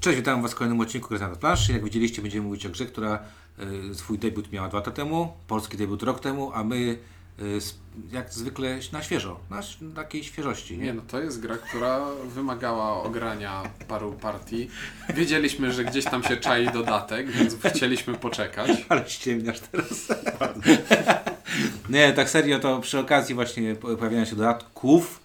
Cześć, witam Was w kolejnym odcinku Gry na planszy. Jak widzieliście, będziemy mówić o grze, która y, swój debiut miała dwa lata temu, polski debiut rok temu, a my y, s- jak zwykle na świeżo, na takiej świeżości. Nie Nie? no, to jest gra, która wymagała ogrania paru partii. Wiedzieliśmy, że gdzieś tam się czai dodatek, więc chcieliśmy poczekać. Ale ściemniasz teraz. nie, tak serio, to przy okazji właśnie po- pojawienia się dodatków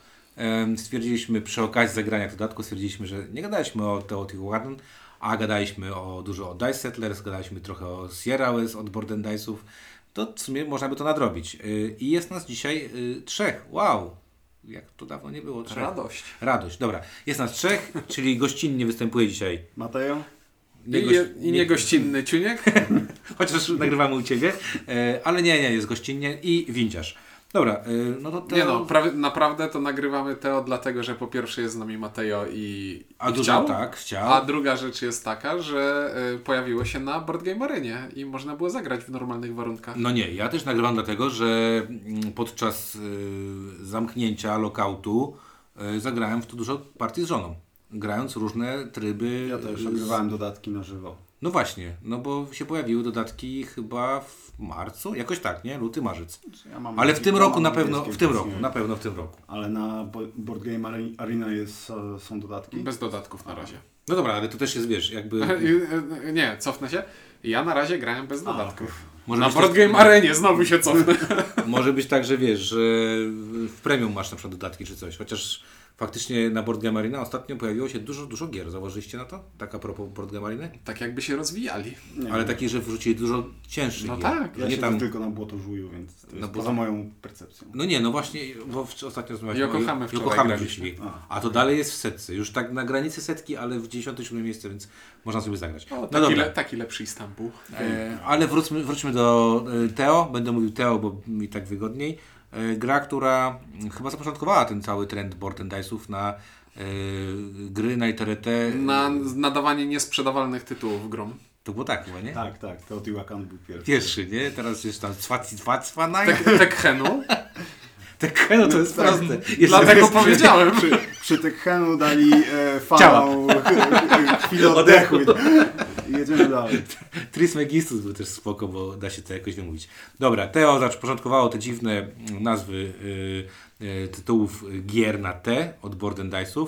stwierdziliśmy, przy okazji zagrania tych dodatków stwierdziliśmy, że nie gadaliśmy o Teotihuacan, a gadaliśmy o, dużo o Dice Settlers, gadaliśmy trochę o Sierra West od Board and Dice'ów, to w sumie można by to nadrobić. Y, I jest nas dzisiaj y, trzech. Wow! Jak to dawno nie było. Trzech. Radość. Radość, dobra. Jest nas trzech, czyli gościnnie występuje dzisiaj. Matejo? I, goś- I niegościnny ciuniek. Chociaż nagrywamy u Ciebie, e, ale nie, nie, jest gościnnie i windziarz. Dobra, e, no to te, Nie no, prawie, naprawdę to nagrywamy Teo dlatego, że po pierwsze jest z nami Mateo i, a i chciał. tak, chciał. A druga rzecz jest taka, że y, pojawiło się na Board Game Arenie i można było zagrać w normalnych warunkach. No nie, ja też nagrywam dlatego, że mm, podczas e, zamknięcia lokautu zagrałem w to dużo partii z żoną. Grając różne tryby. Ja też ogrywałem dodatki na żywo. No właśnie, no bo się pojawiły dodatki chyba w marcu, jakoś tak, nie? Luty, marzec. Ja mam Ale w tym roku na pewno, w tym roku, na pewno w tym roku. Ale na Bo- Board Game Are- Arena jest, e, są dodatki? Bez dodatków na razie. No dobra, ale to też jest, wiesz, jakby... Y, Nie, cofnę się. Ja na razie grałem bez dodatków. Może na Board tak- Game Arenie znowu się cofnę. Może być tak, że wiesz, że w premium masz na przykład dodatki czy coś, chociaż faktycznie na Board Game Arena ostatnio pojawiło się dużo, dużo gier. Zauważyliście na to? Tak a propos Board Game Arena? tak jakby się rozwijali. Nie Ale wiem. takich, że wrzucili dużo cięższych No gier. tak. Ja nie się tam... tylko na błoto żuju, więc to jest Na poza moją percepcją. No nie, no właśnie, bo w, ostatnio rozmawialiśmy Yokohamy o wczoraj graliśmy. wrzucili. A. A to dalej jest w setce. Już tak na granicy setki, ale w 97 miejsce, więc można sobie zagrać. O, no taki, dobra. le, taki lepszy Istanbul. E, ale wróćmy, wróćmy do e, Teo. Będę mówił Teo, bo mi tak wygodniej. E, gra, która chyba zapoczątkowała ten cały trend board and dice'ów na e, gry na ITRT. Na nadawanie niesprzedawalnych tytułów grom. To było tak chyba, nie? Tak, tak, Teotihuacan był pierwszy. Pierwszy, nie? Teraz jest tam cwaci, cwacwa. Tek, Tekhenu. Tak, no to jest Tak. proste. Dlatego powiedziałem. Przy, przy Tekhenu dali e, fanom chwilę oddechu. I jedziemy dalej. Trismegistus był też spoko, bo da się to jakoś wymówić. Dobra, Teo zapoczątkowało te dziwne nazwy y, y, tytułów gier na T od Board Dice'ów.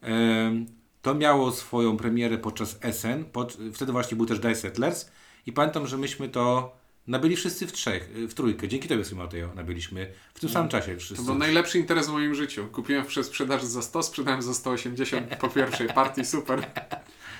Em, to miało swoją premierę podczas SN, pod, wtedy właśnie był też Dice Settlers i pamiętam, że myśmy to nabyli wszyscy w trzech, y, w trójkę. Dzięki Tobie sobie Mateo nabyliśmy w tym samym czasie To wszyscy. był najlepszy interes w moim życiu. Kupiłem przez sprzedaż za 100, sprzedałem za 180 po pierwszej partii, super.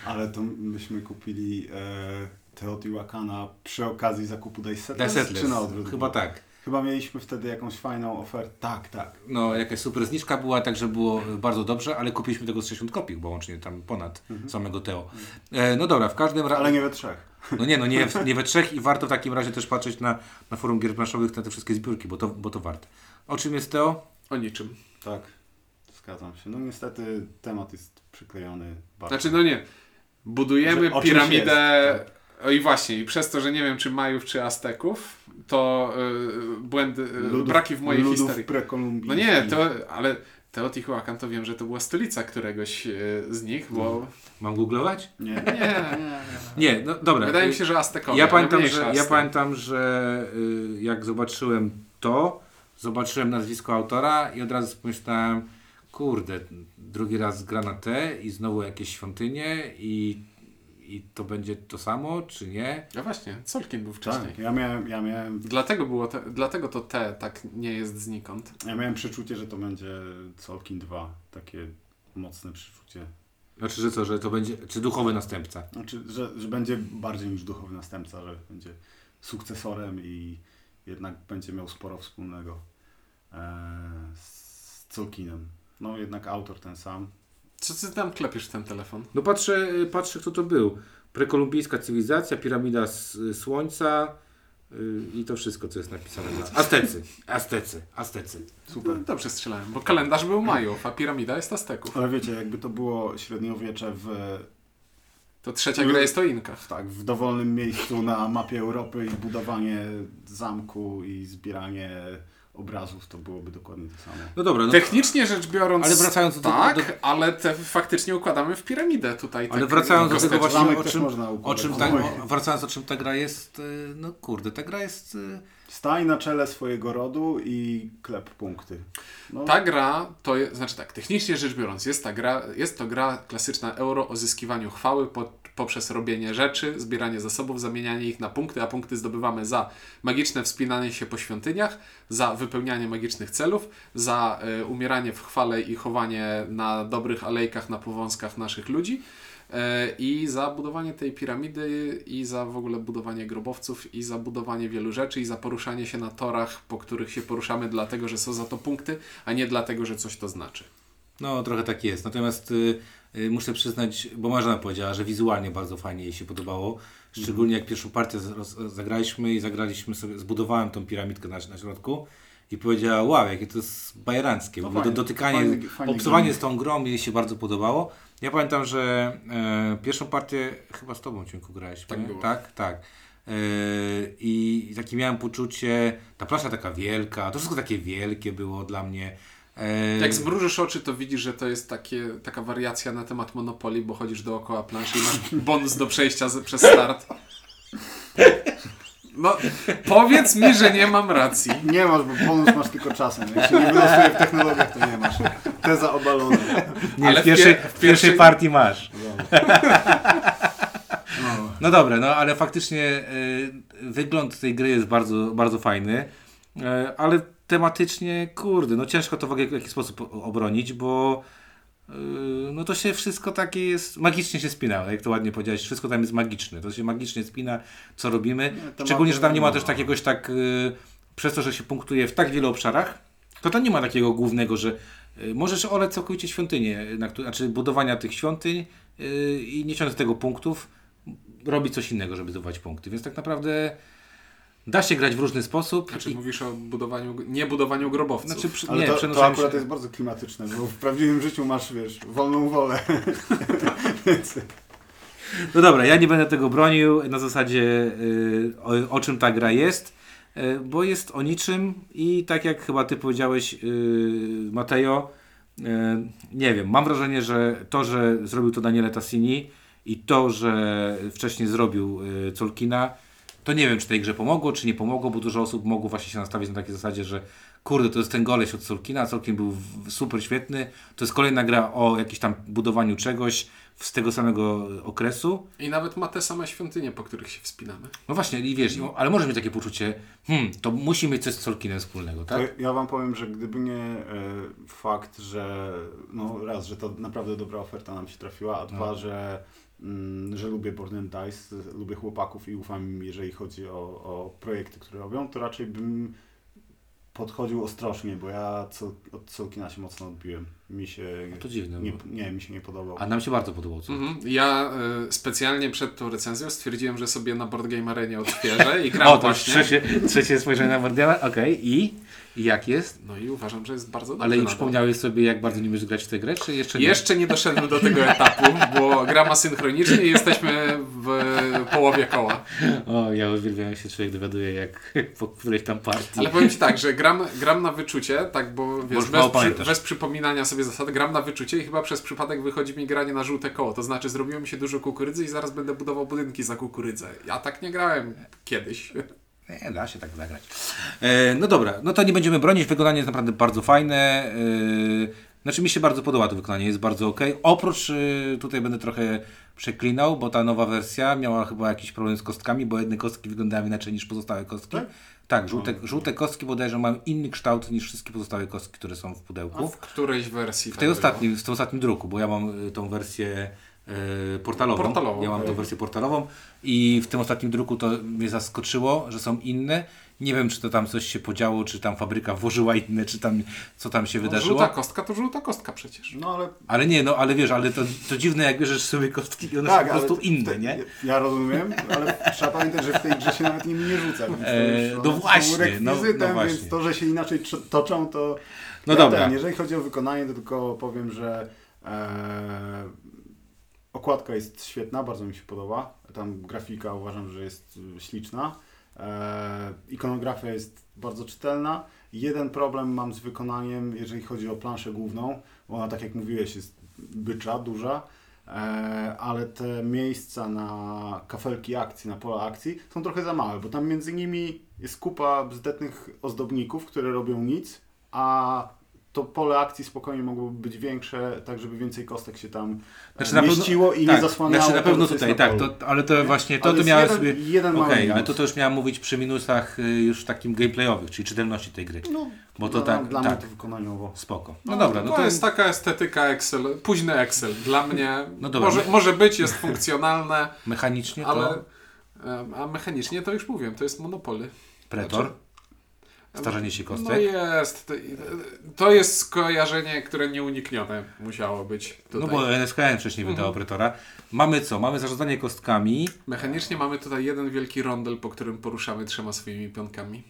Ale to myśmy kupili e, Teotihuacana przy okazji zakupu Dice Settlers, Dice Settlers. czy na odwrót? Chyba tak. Chyba mieliśmy wtedy jakąś fajną ofertę. Tak, tak. No, jakaś super zniżka była, także było bardzo dobrze, ale kupiliśmy tego z 60 kopii, bo łącznie tam ponad samego Teo. E, no dobra, w każdym razie... Ale nie we trzech. No nie, no nie, nie we trzech i warto w takim razie też patrzeć na, na forum gier planszowych na te wszystkie zbiórki, bo to, bo to warto. O czym jest Teo? O niczym. Tak, zgadzam się. No niestety temat jest przyklejony bardzo. Znaczy, no nie. Budujemy piramidę. jest, O i właśnie, i przez to, że nie wiem, czy Majów, czy Azteków, to y, błędy, y, Ludów- braki w mojej ludów historii. No nie, to, ale Teotihuacan to wiem, że to była stolica któregoś y, z nich, bo. Mam googlować? Nie. Nie, nie. Nie, no dobra. Wydaje mi się, że Aztekowie. Ja pamiętam, że, ja pamiętam, że y, jak zobaczyłem to, zobaczyłem nazwisko autora i od razu pomyślałem, kurde, drugi raz gra na T i znowu jakieś świątynie i, i to będzie to samo, czy nie? No właśnie, Solkin był wcześniej. Tak, ja miałem, ja, miałem, Dlatego, było te, dlatego to T tak nie jest znikąd. ja miałem przeczucie, że to będzie Solkin 2. Takie mocne przeczucie. Znaczy, że co, że to będzie, czy duchowy następca? Znaczy, że, że będzie bardziej niż duchowy następca, że będzie sukcesorem i jednak będzie miał sporo wspólnego e, z Solkinem. No jednak autor ten sam. Co ty tam klepiesz w ten telefon? No patrzę, patrzę kto to był. Prekolumbijska cywilizacja, piramida s- słońca y, i to wszystko, co jest napisane na... Aztecy, Aztecy, Aztecy. Super. No, dobrze strzelałem, bo kalendarz był Majów, a piramida jest Azteków. Ale wiecie, jakby to było średniowiecze w, To trzecia gra jest o Inkach. tak, w dowolnym miejscu na mapie Europy i budowanie zamku i zbieranie obrazów, to byłoby dokładnie to samo. No dobra, no, Technicznie rzecz biorąc, Ale wracając do- tak, do- ale te faktycznie układamy w piramidę tutaj. ale tak wracając do tego właśnie, o czym, można o czym ta, o, wracając o czym ta gra jest, y, no kurde, ta gra jest... y, Staj na czele swojego rodu i klep punkty. No, Ta gra to jest, znaczy tak, technicznie rzecz biorąc, jest, ta gra, jest to gra klasyczna euro o zyskiwaniu chwały po, poprzez robienie rzeczy, zbieranie zasobów, zamienianie ich na punkty, a punkty zdobywamy za magiczne wspinanie się po świątyniach, za wypełnianie magicznych celów, za e, umieranie w chwale i chowanie na dobrych alejkach, na powązkach naszych ludzi. e, I za budowanie tej piramidy, i za w ogóle budowanie grobowców, i za budowanie wielu rzeczy, i za poruszanie się na torach, po których się poruszamy, dlatego że są za to punkty, a nie dlatego, że coś to znaczy. No, trochę tak jest. Natomiast y, y, muszę przyznać, bo Marzena powiedziała, że wizualnie bardzo fajnie jej się podobało. Szczególnie jak pierwszą partię zagraliśmy i zagraliśmy sobie, zbudowałem tą piramidkę na, na środku i powiedziała, wow, jakie to jest bajeranckie. No fajnie, do, dotykanie, obcowanie game. z tą grą jej się bardzo podobało. Ja pamiętam, że e, pierwszą partię chyba z Tobą, Cienku, grałeś. Tak. Tak, tak. E, I i takie miałem poczucie, ta plansza taka wielka, to wszystko takie wielkie było dla mnie. Jak zmrużysz oczy, to widzisz, że to jest takie, taka wariacja na temat Monopoly, bo chodzisz dookoła planszy i masz bonus do przejścia z, przez start. No, powiedz mi, że nie mam racji. Nie masz, bo bonus masz tylko czasem. Jak się nie wylosuje w technologiach, to nie masz. Teza obalona. Nie, Ale w, w pierwszej, pie- w pierwszej- partii masz. No. No dobra, no ale faktycznie y, wygląd tej gry jest bardzo, bardzo fajny, y, ale tematycznie, kurde, no ciężko to w ogóle w jakiś sposób obronić, bo y, no to się wszystko takie jest, magicznie się spina, jak to ładnie powiedziałeś, wszystko tam jest magiczne, to się magicznie spina, co robimy, tematy- szczególnie, że tam nie ma też no. takiegoś tak, y, przez to, że się punktuje w tak wielu obszarach, to tam nie ma takiego głównego, że y, możesz oleć całkowicie świątynię, na znaczy budowania tych świątyń y, i nie ciągnąć z tego punktów, robić coś innego, żeby zdobywać punkty. Więc tak naprawdę da się grać w różny sposób. Znaczy i, mówisz o budowaniu, nie budowaniu grobowców. znaczy, przy, Ale nie, to, to akurat się- jest bardzo klimatyczne, bo w prawdziwym życiu masz, wiesz, wolną wolę. No dobra, ja nie będę tego bronił na zasadzie y, o, o czym ta gra jest, y, bo jest o niczym i tak jak chyba ty powiedziałeś, y, Mateo, nie wiem, mam wrażenie, że to, że zrobił to Daniele Tassini i to, że wcześniej zrobił Colkina, to nie wiem, czy tej grze pomogło, czy nie pomogło, bo dużo osób mogło właśnie się nastawić na takiej zasadzie, że kurde, to jest ten goleś od Solkina, Solkin był super świetny, to jest kolejna gra o jakimś tam budowaniu czegoś z tego samego okresu. I nawet ma te same świątynie, po których się wspinamy. No właśnie, i wiesz, ale może mieć takie poczucie, hmm, to musi mieć coś z Solkinem wspólnego, tak? to ja wam powiem, że gdyby nie e, fakt, że no raz, że to naprawdę dobra oferta nam się trafiła, a dwa, No. że, że lubię Born Dice, lubię chłopaków i ufam im, jeżeli chodzi o, o projekty, które robią, to raczej bym podchodził ostrożnie, bo ja co, od Solkina się mocno odbiłem. Mi się No to dziwne. nie, bo- nie, mi się nie podobał. A nam się bardzo podobał. Co? Mhm. Ja y, specjalnie przed tą recenzją stwierdziłem, że sobie na Board Game Arenie odświeżę i gram O, to właśnie. trzecie, trzecie spojrzenie na Mordiala, okej, i? I jak jest? No i uważam, że jest bardzo dobrze. Ale już przypomniałeś sobie, jak bardzo nie umiesz grać w tę grę, czy jeszcze nie? Jeszcze nie doszedłem do tego etapu, bo gram asynchronicznie i jesteśmy w połowie koła. O, ja uwielbiam, jak się człowiek dowiaduje, jak po którejś tam partii. Ale powiem Ci tak, że gram, gram na wyczucie, tak, bo wiesz, bez, przy, bez przypominania sobie zasad, gram na wyczucie i chyba przez przypadek wychodzi mi granie na żółte koło. To znaczy zrobiło mi się dużo kukurydzy i zaraz będę budował budynki za kukurydzę. Ja tak nie grałem kiedyś. Nie, da się tak zagrać. E, no dobra, no to nie będziemy bronić. Wykonanie jest naprawdę bardzo fajne. E, znaczy mi się bardzo podoba to wykonanie, jest bardzo ok. Oprócz, e, tutaj będę trochę przeklinał, bo ta nowa wersja miała chyba jakiś problem z kostkami, bo jedne kostki wyglądały inaczej niż pozostałe kostki. Tak? Tak, żółte, żółte kostki bodajże mają inny kształt niż wszystkie pozostałe kostki, które są w pudełku. W którejś wersji. W tej ostatnim, w tym ostatnim druku, bo ja mam y, tą wersję y, portalową. Portalową, Ja mam tą wersję portalową i w tym ostatnim druku to mnie zaskoczyło, że są inne. Nie wiem, czy to tam coś się podziało, czy tam fabryka włożyła inne, czy tam co tam się No, wydarzyło. żółta kostka to żółta kostka przecież. No ale Ale nie, no ale wiesz, ale to, to dziwne, jak bierzesz sobie kostki i one tak, są po prostu inne, tej- nie? Ja rozumiem, ale trzeba pamiętać, że w tej grze się nawet nimi nie rzuca. Więc to Eee, już, no właśnie, no- rekwizytem, no właśnie. więc to, że się inaczej toczą, to. No ja dobra. Ten, jeżeli chodzi o wykonanie, to tylko powiem, że e, okładka jest świetna, bardzo mi się podoba. Tam grafika uważam, że jest y, śliczna. E, ikonografia jest bardzo czytelna. Jeden problem mam z wykonaniem, jeżeli chodzi o planszę główną, bo ona, tak jak mówiłeś, jest bycza, duża, e, ale te miejsca na kafelki akcji, na pola akcji są trochę za małe, bo tam między nimi jest kupa bzdetnych ozdobników, które robią nic, a to pole akcji spokojnie mogłoby być większe, tak żeby więcej kostek się tam Znaczy, e, na pewno- mieściło i tak, nie zasłaniało Znaczy na pewno tutaj, na tak, to, ale to właśnie, to, Ale to miałem jeden- sobie... jeden Okej, ale to, to już miałem mówić przy minusach y, już takim gameplayowych, czyli czytelności tej gry. No, Bo to dla, tak, dla tak. mnie to wykonaniowo. Spoko. No, dobra, no to, to jest taka estetyka Excel, późny Excel. Dla mnie No dobra. może, może być, jest funkcjonalne, mechanicznie to ale em, a mechanicznie to już mówiłem, to jest monopoly. Pretor, Znaczy- starzenie się No kostek. jest. To, to jest skojarzenie, które nieuniknione musiało być tutaj. No bo NSKN wcześniej wydało Pretora. Mamy co? Mamy zarządzanie kostkami, Mechanicznie mamy tutaj jeden wielki rondel, po którym poruszamy trzema swoimi pionkami,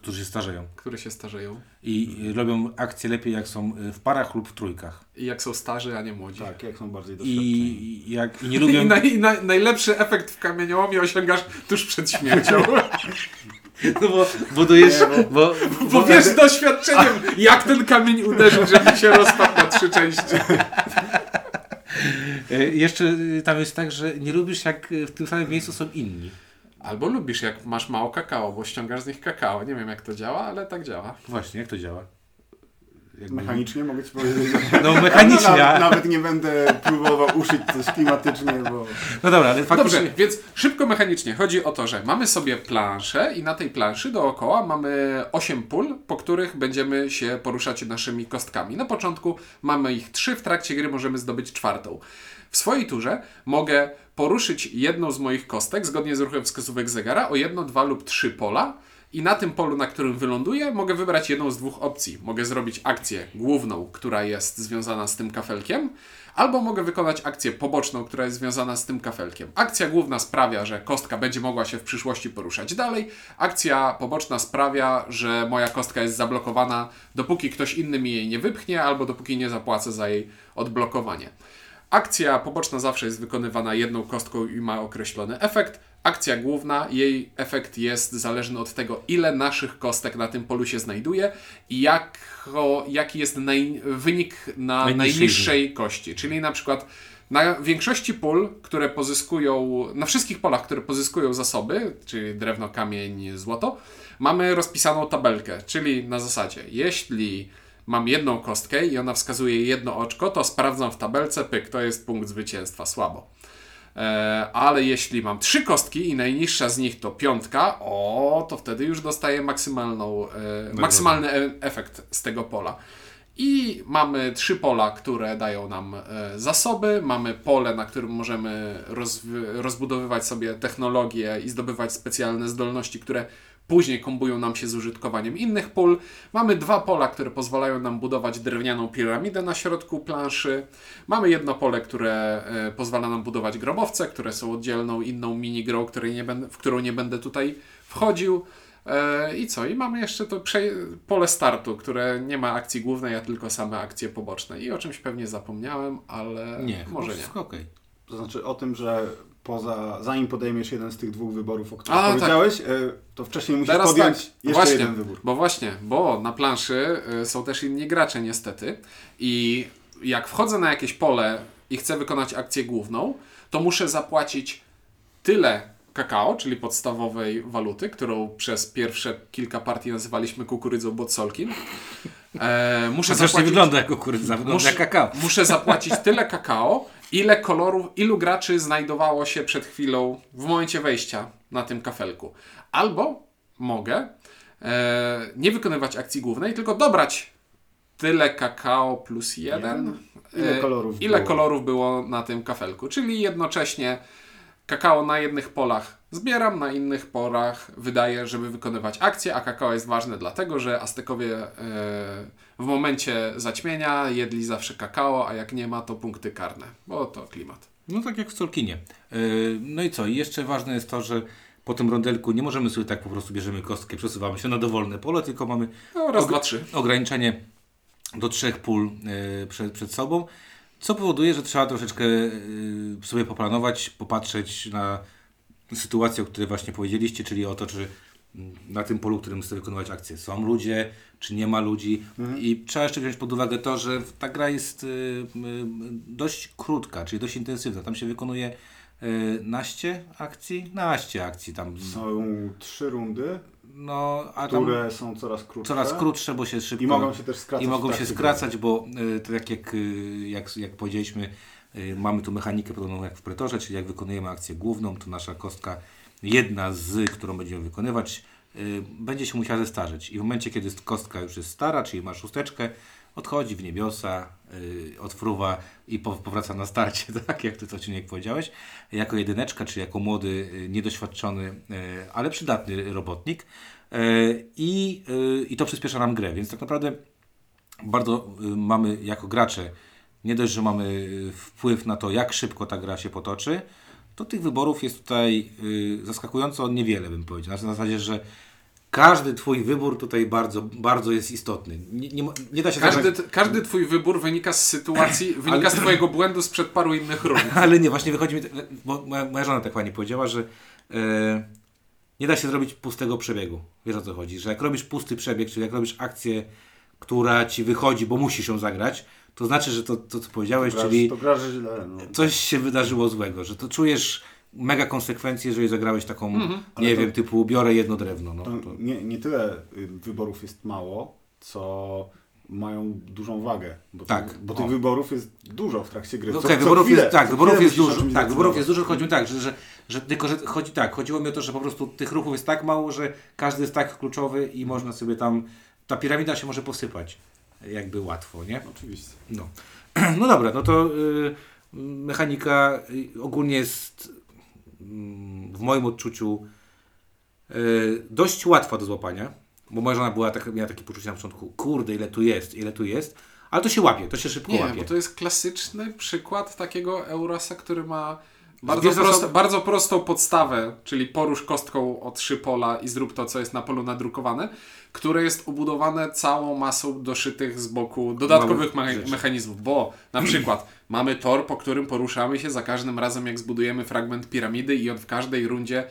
którzy się starzeją. które się starzeją. I y, robią akcje lepiej jak są w parach lub w trójkach. I jak są starzy, a nie młodzi. Tak, jak są bardziej doświadczeni. I, jak i nie lubią... I, naj, i naj, najlepszy efekt w kamieniołomie osiągasz tuż przed śmiercią. No bo budujesz... Nie, Bo, Bo wiesz doświadczeniem, jak ten kamień uderzył, żeby się rozpadł na trzy części. y, jeszcze y, tam jest tak, że nie lubisz jak y, w tym samym miejscu są inni. Albo lubisz, jak masz mało kakao, bo ściągasz z nich kakao. Nie wiem, jak to działa, ale tak działa. Właśnie, jak to działa? Jakby- Mechanicznie mogę Ci powiedzieć, No mechanicznie, Nawet, a- nawet nie będę próbował uszyć coś klimatycznie, bo... No dobra, ale faktycznie... Dobrze, więc szybko mechanicznie. Chodzi o to, że mamy sobie planszę i na tej planszy dookoła mamy 8 pól, po których będziemy się poruszać naszymi kostkami. Na początku mamy ich 3, w trakcie gry możemy zdobyć czwartą. W swojej turze mogę poruszyć jedną z moich kostek, zgodnie z ruchem wskazówek zegara, o jedno, dwa lub trzy pola. I na tym polu, na którym wyląduję, mogę wybrać jedną z dwóch opcji. Mogę zrobić akcję główną, która jest związana z tym kafelkiem, albo mogę wykonać akcję poboczną, która jest związana z tym kafelkiem. Akcja główna sprawia, że kostka będzie mogła się w przyszłości poruszać dalej. Akcja poboczna sprawia, że moja kostka jest zablokowana, dopóki ktoś inny mi jej nie wypchnie, albo dopóki nie zapłacę za jej odblokowanie. Akcja poboczna zawsze jest wykonywana jedną kostką i ma określony efekt. Akcja główna, jej efekt jest zależny od tego, ile naszych kostek na tym polu się znajduje i jako, jaki jest naj, wynik na Najniższej najniższej kości. Czyli na przykład na większości pól, które pozyskują, na wszystkich polach, które pozyskują zasoby, czyli drewno, kamień, złoto, mamy rozpisaną tabelkę, czyli na zasadzie, jeśli mam jedną kostkę i ona wskazuje jedno oczko, to sprawdzam w tabelce, pyk, to jest punkt zwycięstwa, słabo. E, ale jeśli mam trzy kostki i najniższa z nich to piątka, o, to wtedy już dostaję maksymalną, e, maksymalny e- efekt z tego pola. I mamy trzy pola, które dają nam zasoby. Mamy pole, na którym możemy rozbudowywać sobie technologię i zdobywać specjalne zdolności, które później kombują nam się z użytkowaniem innych pól. Mamy dwa pola, które pozwalają nam budować drewnianą piramidę na środku planszy. Mamy jedno pole, które e, pozwala nam budować grobowce, które są oddzielną inną minigrą, której nie będę, w którą nie będę tutaj wchodził. E, I co? I mamy jeszcze to pole startu, które nie ma akcji głównej, a tylko same akcje poboczne. I o czymś pewnie zapomniałem, ale Nie, może nie. wszystko okej. To znaczy o tym, że poza, zanim podejmiesz jeden z tych dwóch wyborów, o których A, tak. powiedziałeś, e, to wcześniej musisz Teraz podjąć tak, jeszcze właśnie, jeden wybór. bo właśnie, bo na planszy y, są też inni gracze niestety i jak wchodzę na jakieś pole i chcę wykonać akcję główną, to muszę zapłacić tyle kakao, czyli podstawowej waluty, którą przez pierwsze kilka partii nazywaliśmy kukurydzą bodsolkin. E, muszę To też nie zapłacić wygląda jak kukurydza, wygląda Muszę- jak kakao. Muszę zapłacić tyle kakao, ile kolorów, ilu graczy znajdowało się przed chwilą w momencie wejścia na tym kafelku. Albo mogę e, nie wykonywać akcji głównej, tylko dobrać tyle kakao plus jeden. Ile e, kolorów ile było? kolorów było na tym kafelku. Czyli jednocześnie kakao na jednych polach zbieram, na innych polach wydaję, żeby wykonywać akcje, a kakao jest ważne dlatego, że Aztekowie e, w momencie zaćmienia jedli zawsze kakao, a jak nie ma, to punkty karne, bo to klimat. No tak jak w Solkinie. Yy, No i co? I jeszcze ważne jest to, że po tym rondelku nie możemy sobie tak po prostu bierzemy kostkę, przesuwamy się na dowolne pole, tylko mamy No, raz, Og- dwa, trzy. ograniczenie do trzech pól yy, przed, przed sobą, co powoduje, że trzeba troszeczkę yy, sobie poplanować, popatrzeć na sytuację, o której właśnie powiedzieliście, czyli o to, czy na tym polu, którym chcę wykonywać akcję, są ludzie, czy nie ma ludzi. I trzeba jeszcze wziąć pod uwagę to, że ta gra jest y, y, dość krótka, czyli dość intensywna. Tam się wykonuje y, naście akcji, naście akcji tam. Są trzy rundy, No, a tam które są coraz krótsze. coraz krótsze, bo się szybko... I mogą się też skracać. I mogą się skracać, bo tak jak, jak, jak powiedzieliśmy, mamy tu mechanikę podobną jak w Pretorze, czyli jak wykonujemy akcję główną, to nasza kostka, jedna z, którą będziemy wykonywać, y, będzie się musiała zestarzeć. I w momencie, kiedy kostka już jest stara, czyli ma szósteczkę, odchodzi w niebiosa, y, odfruwa i po, powraca na starcie, tak jak ty to Ciuniek powiedziałeś, jako jedyneczka, czy jako młody, y, niedoświadczony, y, ale przydatny robotnik. Y, I, y, I to przyspiesza nam grę, więc tak naprawdę bardzo mamy jako gracze, nie dość, że mamy wpływ na to, jak szybko ta gra się potoczy, to tych wyborów jest tutaj y, zaskakująco niewiele, bym powiedział. Na zasadzie, że każdy Twój wybór tutaj bardzo, bardzo jest istotny. Nie, nie, nie da się Każdy, zagrać- każdy twój wybór wynika z sytuacji, wynika z twojego błędu sprzed paru innych rund. Ale nie, właśnie wychodzi mi, bo moja, moja żona tak ładnie powiedziała, że e, nie da się zrobić pustego przebiegu. Wiesz o co chodzi? Że jak robisz pusty przebieg, czyli jak robisz akcję, która ci wychodzi, bo musisz ją zagrać, to znaczy, że to, to co powiedziałeś, Grasz, czyli To grasz źle. No. coś się wydarzyło złego, że to czujesz mega konsekwencje, jeżeli zagrałeś taką, nie Ale to- wiem, typu biorę jedno drewno. No, To to, nie, nie tyle y, wyborów jest mało, co mają dużą wagę. Bo, Tak. Tych, bo O. tych wyborów jest dużo w trakcie gry. No Co- okej, co wyborów chwilę- jest, tak, co wyborów jest dużo. Tak, wyborów jest dużo, chodzi mi tak, że, że, że tylko, że chodzi tak, chodziło mi o to, że po prostu tych ruchów jest tak mało, że każdy jest tak kluczowy i można sobie tam, ta piramida się może posypać jakby łatwo, nie? Oczywiście. No, no dobra, no to y, mechanika y, ogólnie jest mm, w moim odczuciu y, dość łatwa do złapania, bo moja żona była tak, miała takie poczucie na początku, kurde, ile tu jest, ile tu jest, ale to się łapie, to się szybko Nie, łapie. bo to jest klasyczny przykład takiego Eurasa, który ma bardzo, prosto, bardzo prostą podstawę, czyli porusz kostką o trzy pola i zrób to, co jest na polu nadrukowane, które jest obudowane całą masą doszytych z boku dodatkowych me- mechanizmów, bo na przykład mamy tor, po którym poruszamy się za każdym razem, jak zbudujemy fragment piramidy i od w każdej rundzie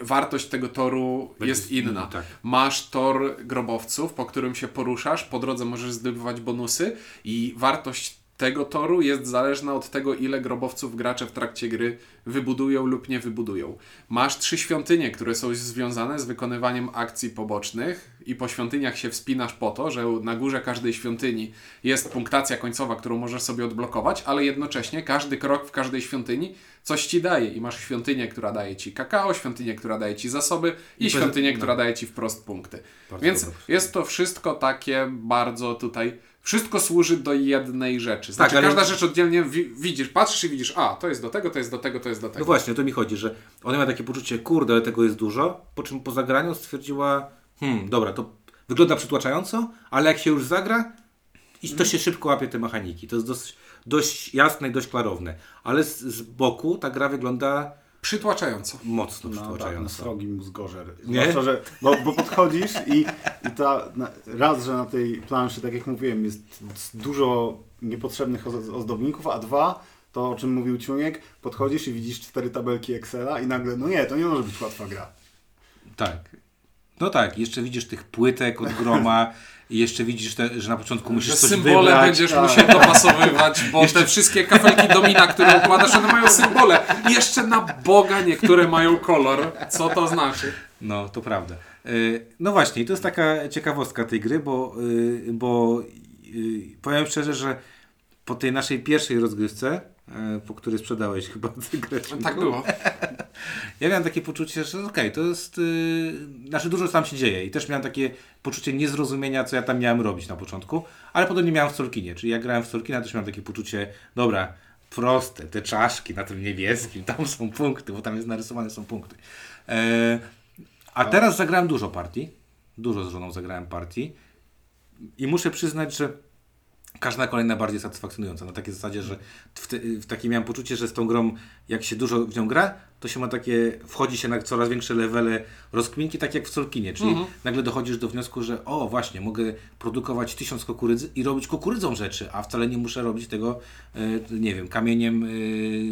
wartość tego toru Będzie jest inna. inna, tak. Masz tor grobowców, po którym się poruszasz, po drodze możesz zdobywać bonusy i wartość tego toru jest zależna od tego, ile grobowców gracze w trakcie gry wybudują lub nie wybudują. Masz trzy świątynie, które są związane z wykonywaniem akcji pobocznych i po świątyniach się wspinasz po to, że na górze każdej świątyni jest punktacja końcowa, którą możesz sobie odblokować, ale jednocześnie każdy krok w każdej świątyni coś ci daje i masz świątynię, która daje ci kakao, świątynię, która daje ci zasoby i, I bez- świątynię, no. która daje ci wprost punkty. Bardzo Więc jest to wszystko takie bardzo tutaj. Wszystko służy do jednej rzeczy. Znaczy, Tak, ale- każda rzecz oddzielnie wi- widzisz, patrzysz i widzisz, a to jest do tego, to jest do tego, to jest do No tego. właśnie, o to mi chodzi, że ona miała takie poczucie, kurde, ale tego jest dużo, po czym po zagraniu stwierdziła, hmm, dobra, to wygląda przytłaczająco, ale jak się już zagra, i to się szybko łapie te mechaniki. To jest dość, dość jasne i dość klarowne. Ale z, z boku ta gra wygląda Przytłaczająco. mocno No tak, na przytłaczająco. srogi mózgorzer. Nie? Zwłaszcza, że, bo, bo podchodzisz i, i ta, na, raz, że na tej planszy, tak jak mówiłem, jest dużo niepotrzebnych oz- ozdobników, a dwa, to o czym mówił Ciuniek, podchodzisz i widzisz cztery tabelki Excela i nagle, no nie, to nie może być łatwa gra. Tak. No tak, jeszcze widzisz tych płytek od groma i jeszcze widzisz, te, że na początku musisz coś symbole wybrać. będziesz tak. musiał dopasowywać, bo te wszystkie kafelki domina, które układasz, one mają symbole. I jeszcze na Boga niektóre mają kolor. Co to znaczy? No, to prawda. Y, No właśnie, i to jest taka ciekawostka tej gry, bo, y, bo y, powiem szczerze, że po tej naszej pierwszej rozgrywce, po której sprzedałeś chyba tę grę, Tak było. ja miałem takie poczucie, że okej, to jest, yy, znaczy dużo tam się dzieje i też miałem takie poczucie niezrozumienia, co ja tam miałem robić na początku, ale podobnie miałem w Solkinie, czyli jak grałem w Solkina, też miałem takie poczucie, dobra, proste, te czaszki na tym niebieskim, tam są punkty, bo tam jest narysowane są punkty. E, a teraz zagrałem dużo partii, dużo z żoną zagrałem partii i muszę przyznać, że każda kolejna bardziej satysfakcjonująca. Na takiej zasadzie, że w, te, w takim miałem poczucie, że z tą grą, jak się dużo w nią gra, to się ma takie, wchodzi się na coraz większe levele rozkminki, tak jak w Solkinie, czyli Mhm. nagle dochodzisz do wniosku, że o właśnie, mogę produkować tysiąc kukurydzy i robić kukurydzą rzeczy, a wcale nie muszę robić tego, e, nie wiem, kamieniem,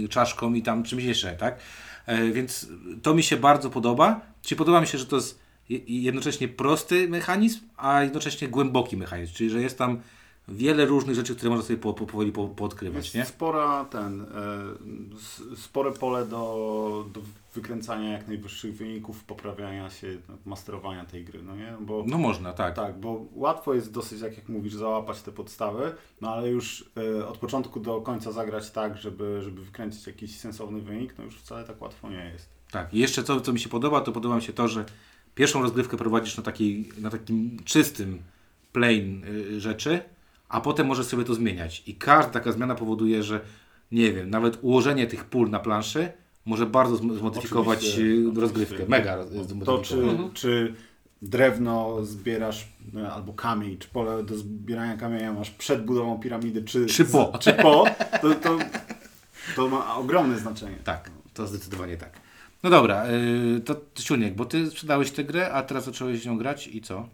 e, czaszką i tam czymś jeszcze, tak? E, Więc to mi się bardzo podoba. Czyli podoba mi się, że to jest je- jednocześnie prosty mechanizm, a jednocześnie głęboki mechanizm, czyli że jest tam wiele różnych rzeczy, które można sobie po, po, powoli po, poodkrywać, Jest nie? spora ten, s- spore pole do, do wykręcania jak najwyższych wyników, poprawiania się, no, masterowania tej gry, no nie? Bo No można, tak. Tak, bo łatwo jest dosyć, jak, jak mówisz, załapać te podstawy, no ale już e, od początku do końca zagrać tak, żeby, żeby wykręcić jakiś sensowny wynik, no już wcale tak łatwo nie jest. Tak, i jeszcze co, co mi się podoba, to podoba mi się to, że pierwszą rozgrywkę prowadzisz na, takiej, na takim czystym, plain y, rzeczy, a potem możesz sobie to zmieniać. I każda taka zmiana powoduje, że nie wiem, nawet ułożenie tych pól na planszy może bardzo zm- zmodyfikować Oczywiście, y, oczywiście. rozgrywkę. Mega roz- To zmodyfikować. czy, czy drewno zbierasz, no, albo kamień, czy pole do zbierania kamienia masz przed budową piramidy, czy, Czy po. czy po to, to, to ma ogromne znaczenie. Tak, to zdecydowanie tak. No dobra, y, to Ciuniek, bo ty sprzedałeś tę grę, a teraz zacząłeś nią grać i co?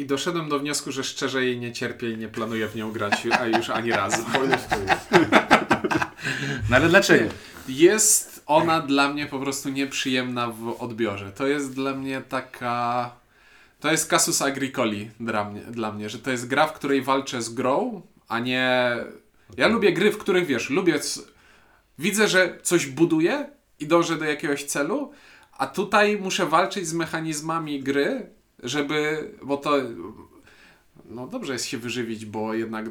I doszedłem do wniosku, że szczerze jej nie cierpię i nie planuję w nią grać, a już ani razu. No ale dlaczego? Jest ona dla mnie po prostu nieprzyjemna w odbiorze. To jest dla mnie taka. To jest Casus Agricoli dla mnie, dla mnie, że to jest gra, w której walczę z grą, a nie. Ja lubię gry, w których wiesz, lubię. c- Widzę, że coś buduję i dążę do jakiegoś celu, a tutaj muszę walczyć z mechanizmami gry, żeby. Bo to. No dobrze jest się wyżywić, bo jednak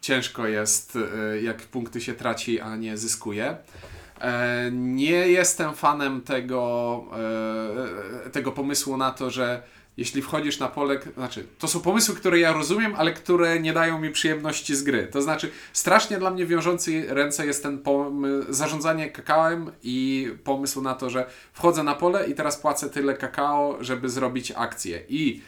ciężko jest, y, jak punkty się traci, a nie zyskuje. E, Nie jestem fanem tego, e, tego pomysłu na to, że jeśli wchodzisz na pole, znaczy, to są pomysły, które ja rozumiem, ale które nie dają mi przyjemności z gry. To znaczy, strasznie dla mnie wiążący ręce jest ten zarządzanie kakałem i pomysł na to, że wchodzę na pole i teraz płacę tyle kakao, żeby zrobić akcję. I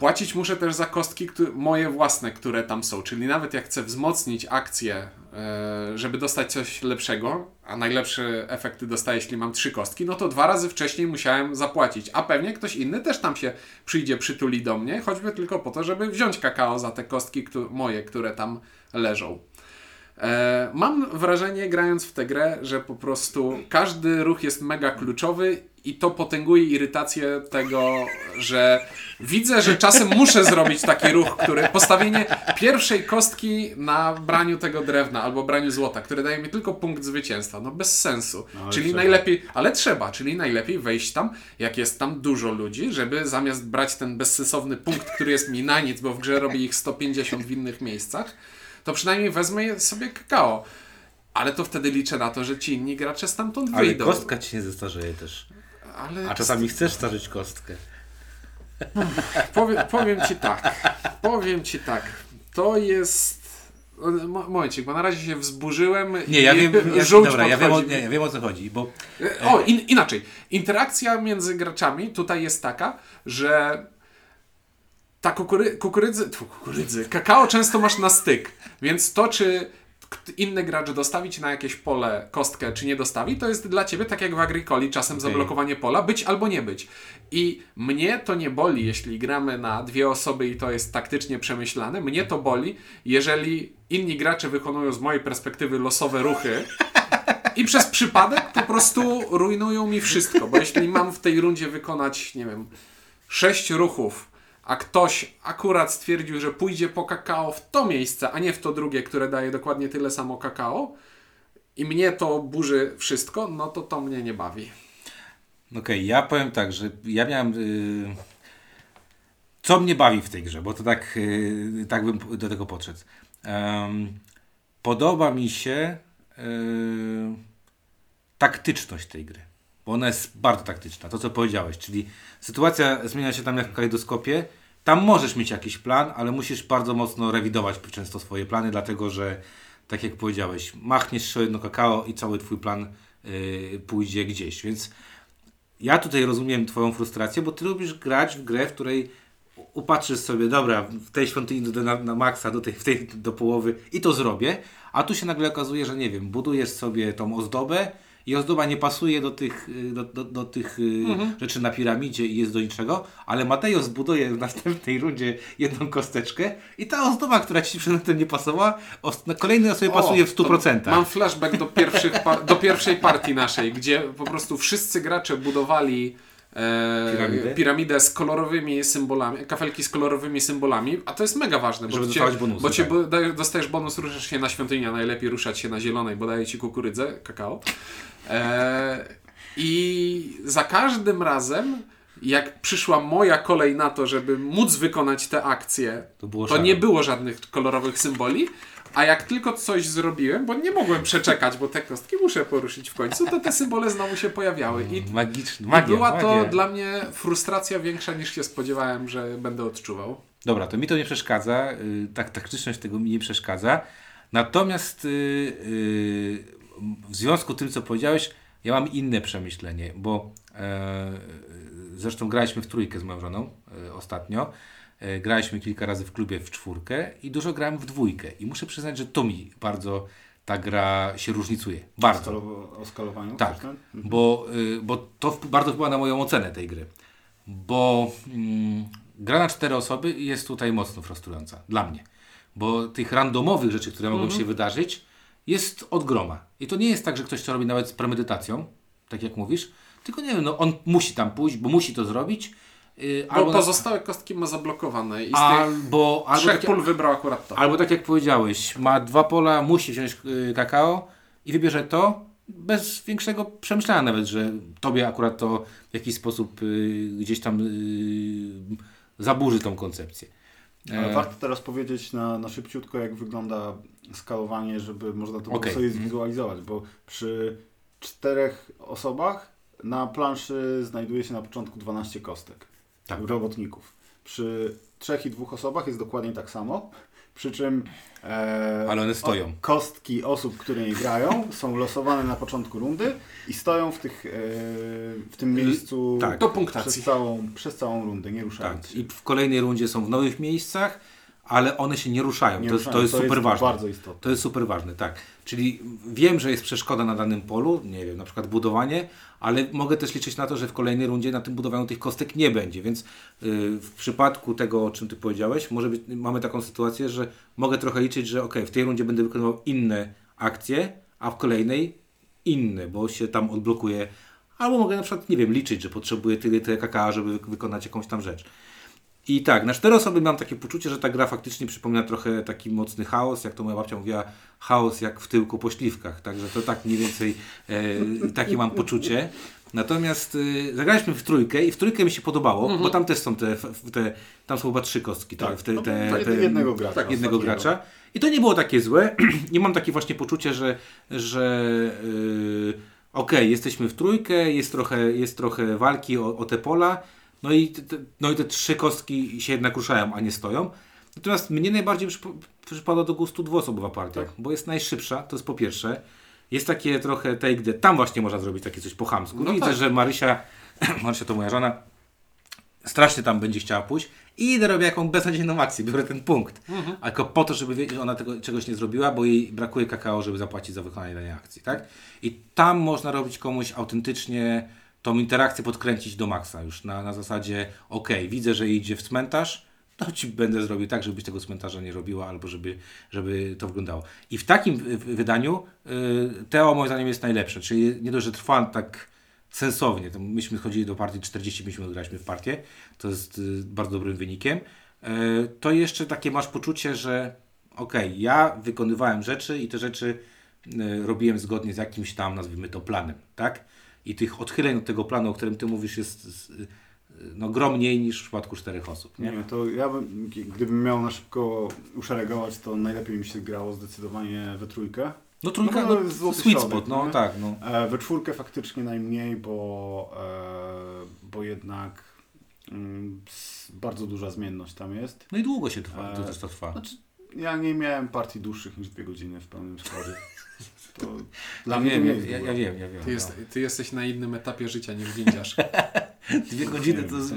Płacić muszę też za kostki któ- moje własne, które tam są. Czyli nawet jak chcę wzmocnić akcję, e, żeby dostać coś lepszego, a najlepsze efekty dostaję, jeśli mam trzy kostki, no to dwa razy wcześniej musiałem zapłacić. A pewnie ktoś inny też tam się przyjdzie, przytuli do mnie, choćby tylko po to, żeby wziąć kakao za te kostki moje, które tam leżą. E, mam wrażenie, grając w tę grę, że po prostu każdy ruch jest mega kluczowy i to potęguje irytację tego, że widzę, że czasem muszę zrobić taki ruch, który postawienie pierwszej kostki na braniu tego drewna albo braniu złota, które daje mi tylko punkt zwycięstwa. No bez sensu. No, ale czyli trzeba. najlepiej, ale trzeba, czyli najlepiej wejść tam, jak jest tam dużo ludzi, żeby zamiast brać ten bezsensowny punkt, który jest mi na nic, bo w grze robi ich 150 w innych miejscach, to przynajmniej wezmę sobie kakao. Ale to wtedy liczę na to, że ci inni gracze stamtąd Ale wyjdą. kostka ci nie zestarzeje też. Ale A czasami chcesz starzyć kostkę. Powiem, powiem ci tak. Powiem ci tak. To jest. Mo- Momencik, bo na razie się wzburzyłem. Nie, ja wiem, ja, dobra, ja wiem, o, nie, ja wiem o co chodzi, bo O, in, inaczej. Interakcja między graczami tutaj jest taka, że ta kukury, kukurydzy, kukurydzy, kakao często masz na styk, więc to, czy inny gracz dostawi ci na jakieś pole kostkę, czy nie dostawi, to jest dla ciebie, tak jak w Agricoli, czasem Okej. zablokowanie pola, być albo nie być. I mnie to nie boli, jeśli gramy na dwie osoby i to jest taktycznie przemyślane. Mnie to boli, jeżeli inni gracze wykonują z mojej perspektywy losowe ruchy, i przez przypadek po prostu rujnują mi wszystko, bo jeśli mam w tej rundzie wykonać, nie wiem, sześć ruchów, a ktoś akurat stwierdził, że pójdzie po kakao w to miejsce, a nie w to drugie, które daje dokładnie tyle samo kakao, i mnie to burzy wszystko, no to to mnie nie bawi. Okej, ja powiem tak, że ja miałem. y, co mnie bawi w tej grze, bo to tak, y, tak bym do tego podszedł. Em, podoba mi się y, taktyczność tej gry, bo ona jest bardzo taktyczna, to co powiedziałeś, czyli sytuacja zmienia się tam jak w kalejdoskopie. Tam możesz mieć jakiś plan, ale musisz bardzo mocno rewidować często swoje plany, dlatego że, tak jak powiedziałeś, machniesz jedno kakao i cały twój plan y, pójdzie gdzieś, więc ja tutaj rozumiem Twoją frustrację, bo Ty lubisz grać w grę, w której upatrzysz sobie, dobra, w tej świątyni do, na, na maksa, do tej, w tej do połowy i to zrobię, a tu się nagle okazuje, że nie wiem, budujesz sobie tą ozdobę i ozdoba nie pasuje do tych, y, do, do, do tych y, rzeczy na piramidzie i jest do niczego, ale Mateo zbuduje w następnej rundzie jedną kosteczkę i ta ozdoba, która ci przedtem nie pasowała, os- na kolejnej osobie pasuje w to 100%. Mam flashback do, do pierwszej partii naszej, gdzie po prostu wszyscy gracze budowali e, Piramidę? piramidę z kolorowymi symbolami, kafelki z kolorowymi symbolami, a to jest mega ważne, Żeby bo, cię, dostawać bonusy, bo cię tak. dostajesz bonus, ruszasz się na świątynię, najlepiej ruszać się na zielonej, bo daje ci kukurydzę, kakao. E, I za każdym razem, jak przyszła moja kolej na to, żeby móc wykonać tę akcję, To to nie było żadnych kolorowych symboli, a jak tylko coś zrobiłem, bo nie mogłem przeczekać, bo te kostki muszę poruszyć w końcu, to te symbole znowu się pojawiały. I, Magiczny, i magia, była to magia. dla mnie frustracja większa niż się spodziewałem, że będę odczuwał. Dobra, to mi to nie przeszkadza, y, tak, taktyczność tego mi nie przeszkadza. Natomiast y, y, w związku z tym, co powiedziałeś, ja mam inne przemyślenie, bo e, zresztą graliśmy w trójkę z moją żoną e, ostatnio. E, graliśmy kilka razy w klubie w czwórkę i dużo grałem w dwójkę. I muszę przyznać, że to mi bardzo ta gra się różnicuje. Bardzo. O skalowaniu? Tak, Coś tam? bo, y, bo to bardzo wpływa na moją ocenę tej gry. Bo mm, gra na cztery osoby jest tutaj mocno frustrująca dla mnie. Bo tych randomowych rzeczy, które mogą się wydarzyć, jest od groma. I to nie jest tak, że ktoś to robi nawet z premedytacją, tak jak mówisz, tylko nie wiem, no on musi tam pójść, bo musi to zrobić. Y, Bo albo, pozostałe kostki ma zablokowane i z tych albo, albo, trzech tak, pól wybrał akurat to. albo tak jak powiedziałeś, ma dwa pola, musi wziąć y, kakao i wybierze to bez większego przemyślenia nawet, że tobie akurat to w jakiś sposób y, gdzieś tam y, zaburzy tą koncepcję. Ale E, warto teraz powiedzieć na, na szybciutko, jak wygląda skalowanie, żeby można to Okej. sobie Mhm. zwizualizować, bo przy czterech osobach na planszy znajduje się na początku 12 kostek Tak. robotników. Przy trzech i dwóch osobach jest dokładnie tak samo, przy czym e, Ale one stoją. o- kostki osób, które nie grają są losowane na początku rundy i stoją w, tych, e, w tym miejscu tak. Do punktacji. przez, całą, przez całą rundę, nie ruszając tak. się. I w kolejnej rundzie są w nowych miejscach, ale one się nie ruszają. Nie to, jest- ruszają. to jest super ważne. bardzo istotne. To jest super ważne, tak. Czyli wiem, że jest przeszkoda na danym polu, nie wiem, na przykład budowanie, ale mogę też liczyć na to, że w kolejnej rundzie na tym budowaniu tych kostek nie będzie, więc yy, w przypadku tego, o czym Ty powiedziałeś, może być, mamy taką sytuację, że mogę trochę liczyć, że ok, w tej rundzie będę wykonywał inne akcje, a w kolejnej inne, bo się tam odblokuje. Albo mogę na przykład, nie wiem, liczyć, że potrzebuję tyle, tyle żeby wy- wykonać jakąś tam rzecz. I tak, na cztery osoby mam takie poczucie, że ta gra faktycznie przypomina trochę taki mocny chaos, jak to moja babcia mówiła, chaos jak w tyłku po śliwkach. Także to tak mniej więcej e, takie mam poczucie. Natomiast e, zagraliśmy w trójkę i w trójkę mi się podobało, bo tam też są te, te tam są chyba trzy kostki. Te, Tak, w te, no, te, tak, te, jednego gracza, Tak, jednego gracza. I to nie było takie złe. nie mam takie właśnie poczucie, że, że yy, okej, jesteśmy w trójkę, jest trochę, jest trochę walki o, o te pola, no i te, no i te trzy kostki się jednak ruszają, a nie stoją. Natomiast mnie najbardziej przyp- przypada do gustu dwuosobowa partia, Tak. bo jest najszybsza, to jest po pierwsze. Jest takie trochę take the, tam właśnie można zrobić takie coś po chamsku. No Widzę, tak. że Marysia, Marysia to moja żona, strasznie tam będzie chciała pójść i idę robię jaką beznadziejną akcję, biorę ten punkt. A tylko po to, żeby wiedzieć, że ona tego czegoś nie zrobiła, bo jej brakuje kakao, żeby zapłacić za wykonanie danej akcji, tak? I tam można robić komuś autentycznie tą interakcję podkręcić do maksa już na, na zasadzie, ok, widzę, że idzie w cmentarz, to ci będę zrobił tak, żebyś tego cmentarza nie robiła, albo żeby, żeby to wyglądało. I w takim wydaniu y, Teo moim zdaniem jest najlepsze, czyli nie dość, że trwa tak sensownie, to myśmy chodzili do partii 45 minut graliśmy w partię, to jest y, bardzo dobrym wynikiem, y, to jeszcze takie masz poczucie, że okej, ja wykonywałem rzeczy i te rzeczy y, robiłem zgodnie z jakimś tam, nazwijmy to, planem, tak? I tych odchyleń od tego planu, o którym ty mówisz, jest no, grom mniej niż w przypadku czterech osób. Nie wiem, to ja bym, gdybym miał na szybko uszeregować, to najlepiej mi się grało zdecydowanie we trójkę. No trójka, No, no, to sweet spot, no nie? tak, no. E, we czwórkę faktycznie najmniej, bo, e, bo jednak mm, bardzo duża zmienność tam jest. No i długo się trwa, to E, też to trwa. Znaczy, ja nie miałem partii dłuższych niż dwie godziny w pełnym składzie. To dla Ja mnie wiem, ja, jest ja, wiem, ja wiem. Ty, jest, no. ty jesteś na innym etapie życia niż windziarz. Dwie godziny to jest,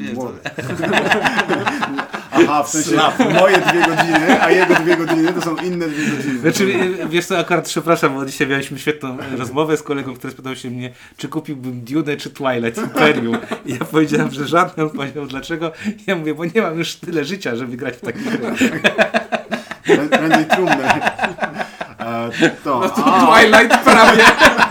A Aha, w sensie moje dwie godziny, a jego dwie godziny to są inne dwie godziny. Znaczy, wiesz co, akurat przepraszam, bo dzisiaj mieliśmy świetną rozmowę z kolegą, który spytał się mnie, czy kupiłbym Dune czy Twilight Imperium. I ja powiedziałem, że żadnym. On powiedział, dlaczego? Ja mówię, bo nie mam już tyle życia, żeby grać w takie gry. Prę- Prędzej trumnę. To, No to a, Twilight prawie.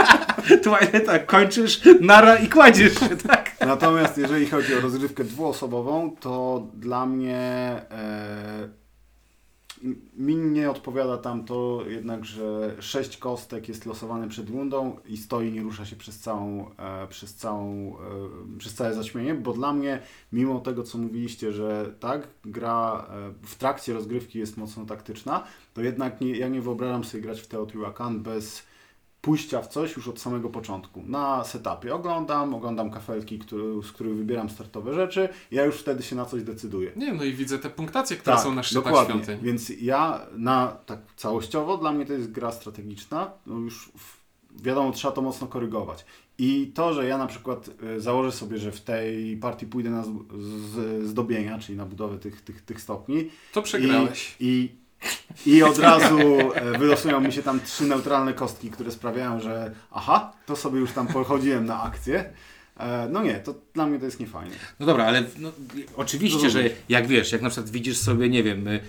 Twilight tak, kończysz, nara i kładziesz się, tak? Natomiast jeżeli chodzi o rozgrywkę dwuosobową, to dla mnie e, mi nie odpowiada tam to jednak, że sześć kostek jest losowane przed rundą i stoi, nie rusza się przez całą, e, przez całą, e, przez całe zaćmienie, bo dla mnie, mimo tego co mówiliście, że tak, gra e, w trakcie rozgrywki jest mocno taktyczna, to jednak nie, ja nie wyobrażam sobie grać w Teotihuacan bez pójścia w coś już od samego początku. Na setupie oglądam, oglądam kafelki, który, z których wybieram startowe rzeczy, ja już wtedy się na coś decyduję. Nie, no i widzę te punktacje, które są na szczytach Tak, dokładnie. świątyń. Więc ja na tak całościowo dla mnie to jest gra strategiczna. No już wiadomo, trzeba to mocno korygować. I to, że ja na przykład y, założę sobie, że w tej partii pójdę na zdobienia, czyli na budowę tych, tych, tych stopni. To przegrałeś. I, i, I od razu e, wylosują mi się tam trzy neutralne kostki, które sprawiają, że aha, to sobie już tam pochodziłem na akcję. E, No nie, to dla mnie to jest niefajne. No dobra, ale no, oczywiście, że jak wiesz, jak na przykład widzisz sobie, nie wiem, y,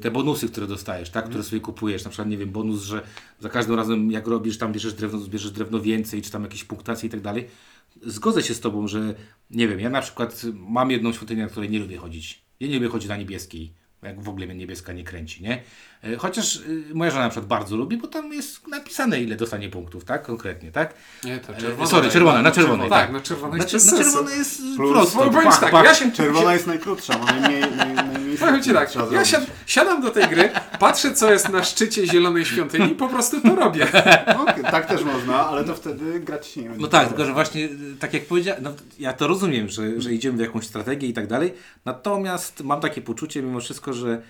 te bonusy, które dostajesz, tak, które sobie kupujesz, na przykład, nie wiem, bonus, że za każdym razem jak robisz, tam bierzesz drewno, zbierzesz drewno więcej, czy tam jakieś punktacje i tak dalej. Zgodzę się z Tobą, że nie wiem, ja na przykład mam jedną świątynię, na której nie lubię chodzić. Ja nie lubię chodzić na niebieskiej, jak w ogóle mnie niebieska nie kręci, nie? E, Chociaż y, moja żona na przykład bardzo lubi, bo tam jest napisane, ile dostanie punktów, tak, konkretnie, tak? Nie, to E, czerwona. sorry, czerwona, na czerwonej, Tak, tak. na czerwonej Na, jest na sensu. czerwone jest Plus- prosto. Pach, tak, pach. ja się, Czerwona jest najkrótsza, ma najmniej, naj, najmniej Powiem Ci tak, ja siad, siadam do tej gry, patrzę co jest na szczycie zielonej świątyni i po prostu to robię. Okej, tak też można, ale to wtedy grać się nie będzie. No tak, tylko że właśnie y, tak jak powiedziałem, no, ja to rozumiem, że, że idziemy w jakąś strategię i tak dalej, natomiast mam takie poczucie mimo wszystko, że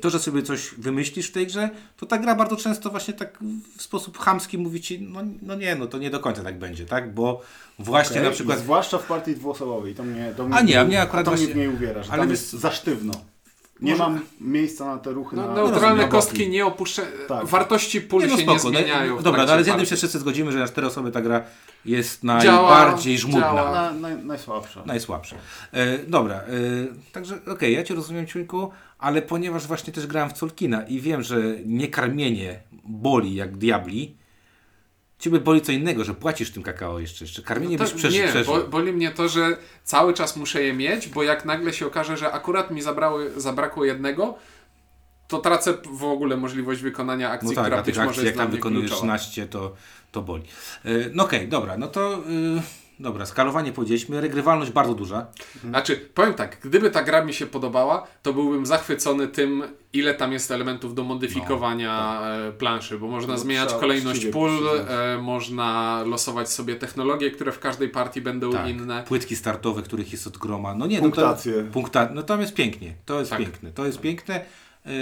to, że sobie coś wymyślisz w tej grze, to ta gra bardzo często właśnie tak w sposób chamski mówi ci, no, no nie, no to nie do końca tak będzie, tak? Bo właśnie Okej, na przykład... i Zwłaszcza w partii dwuosobowej, to mnie, to mnie, A nie, a mnie akurat to mnie właśnie- w niej uwiera, że ale tam jest za sztywno. Nie Może- mam miejsca na te ruchy. No, na, neutralne na kostki nie opuszcza... Tak. Wartości pól Nie, no się spoko, nie zmieniają. no, dobra, no, ale z jednym się wszyscy zgodzimy, że na cztery osoby ta gra jest Działa, najbardziej żmudna. działa. Na, naj, najsłabsza. Najsłabsze. E, dobra, e, także okej, ja Cię rozumiem, Ciuńku, ale ponieważ właśnie też grałem w Colkina i wiem, że niekarmienie boli jak diabli, Ciebie boli co innego, że płacisz tym kakao jeszcze, jeszcze karmienie To, byś przeżył. nie, przeżył. bo, boli mnie to, że cały czas muszę je mieć, bo jak nagle się okaże, że akurat mi zabrały, zabrakło jednego, to tracę w ogóle możliwość wykonania akcji, No tak, która być może akcji, jest jak tam wykonujesz kluczowa. 13, to, to boli. E, no okej, dobra, no to... y, Dobra, skalowanie powiedzieliśmy, regrywalność bardzo duża. Znaczy, powiem tak, gdyby ta gra mi się podobała, to byłbym zachwycony tym, ile tam jest elementów do modyfikowania e, planszy, bo można No, zmieniać kolejność pól, e, można losować sobie technologie, które w każdej partii będą Tak, inne. płytki startowe, których jest od groma. No nie, Punktacje. No, to, punkta, no tam jest pięknie. To jest Tak. piękne. To jest piękne. Yy,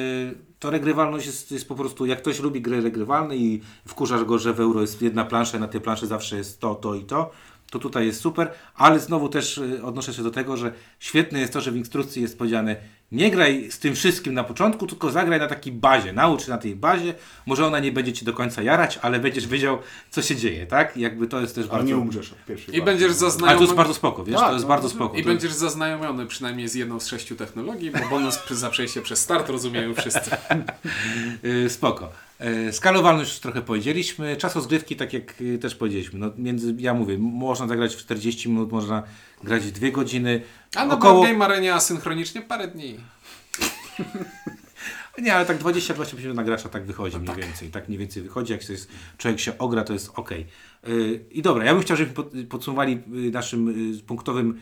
to regrywalność jest, jest po prostu, jak ktoś lubi gry regrywalne i wkurzasz go, że w euro jest jedna plansza i na tej planszy zawsze jest to, to i to, to tutaj jest super, ale znowu też y, odnoszę się do tego, że świetne jest to, że w instrukcji jest powiedziane nie graj z tym wszystkim na początku, tylko zagraj na takiej bazie, naucz się na tej bazie, może ona nie będzie Ci do końca jarać, ale będziesz wiedział, co się dzieje, tak? Jakby to jest też Ale bardzo... nie umrzesz od pierwszej I będziesz Ale to jest zaznajomiony... bardzo spoko, wiesz, Tak, to jest no, bardzo spoko. I To- będziesz zaznajomiony przynajmniej z jedną z sześciu technologii, bo bonus przy- za przejście przez start rozumieją wszyscy. Yy, spoko. Yy, Skalowalność już trochę powiedzieliśmy. Czas rozgrywki, tak jak yy, też powiedzieliśmy. No, między, ja mówię, można zagrać w 40 minut, można grać w 2 godziny. A na Około... Game Arenie asynchronicznie parę dni. Nie, ale tak 20-25 minut na gracza tak wychodzi mniej więcej. Tak mniej więcej wychodzi. Jak to jest, człowiek się ogra, to jest ok. Yy, I dobra, ja bym chciał, żebyśmy pod- podsumowali yy, naszym punktowym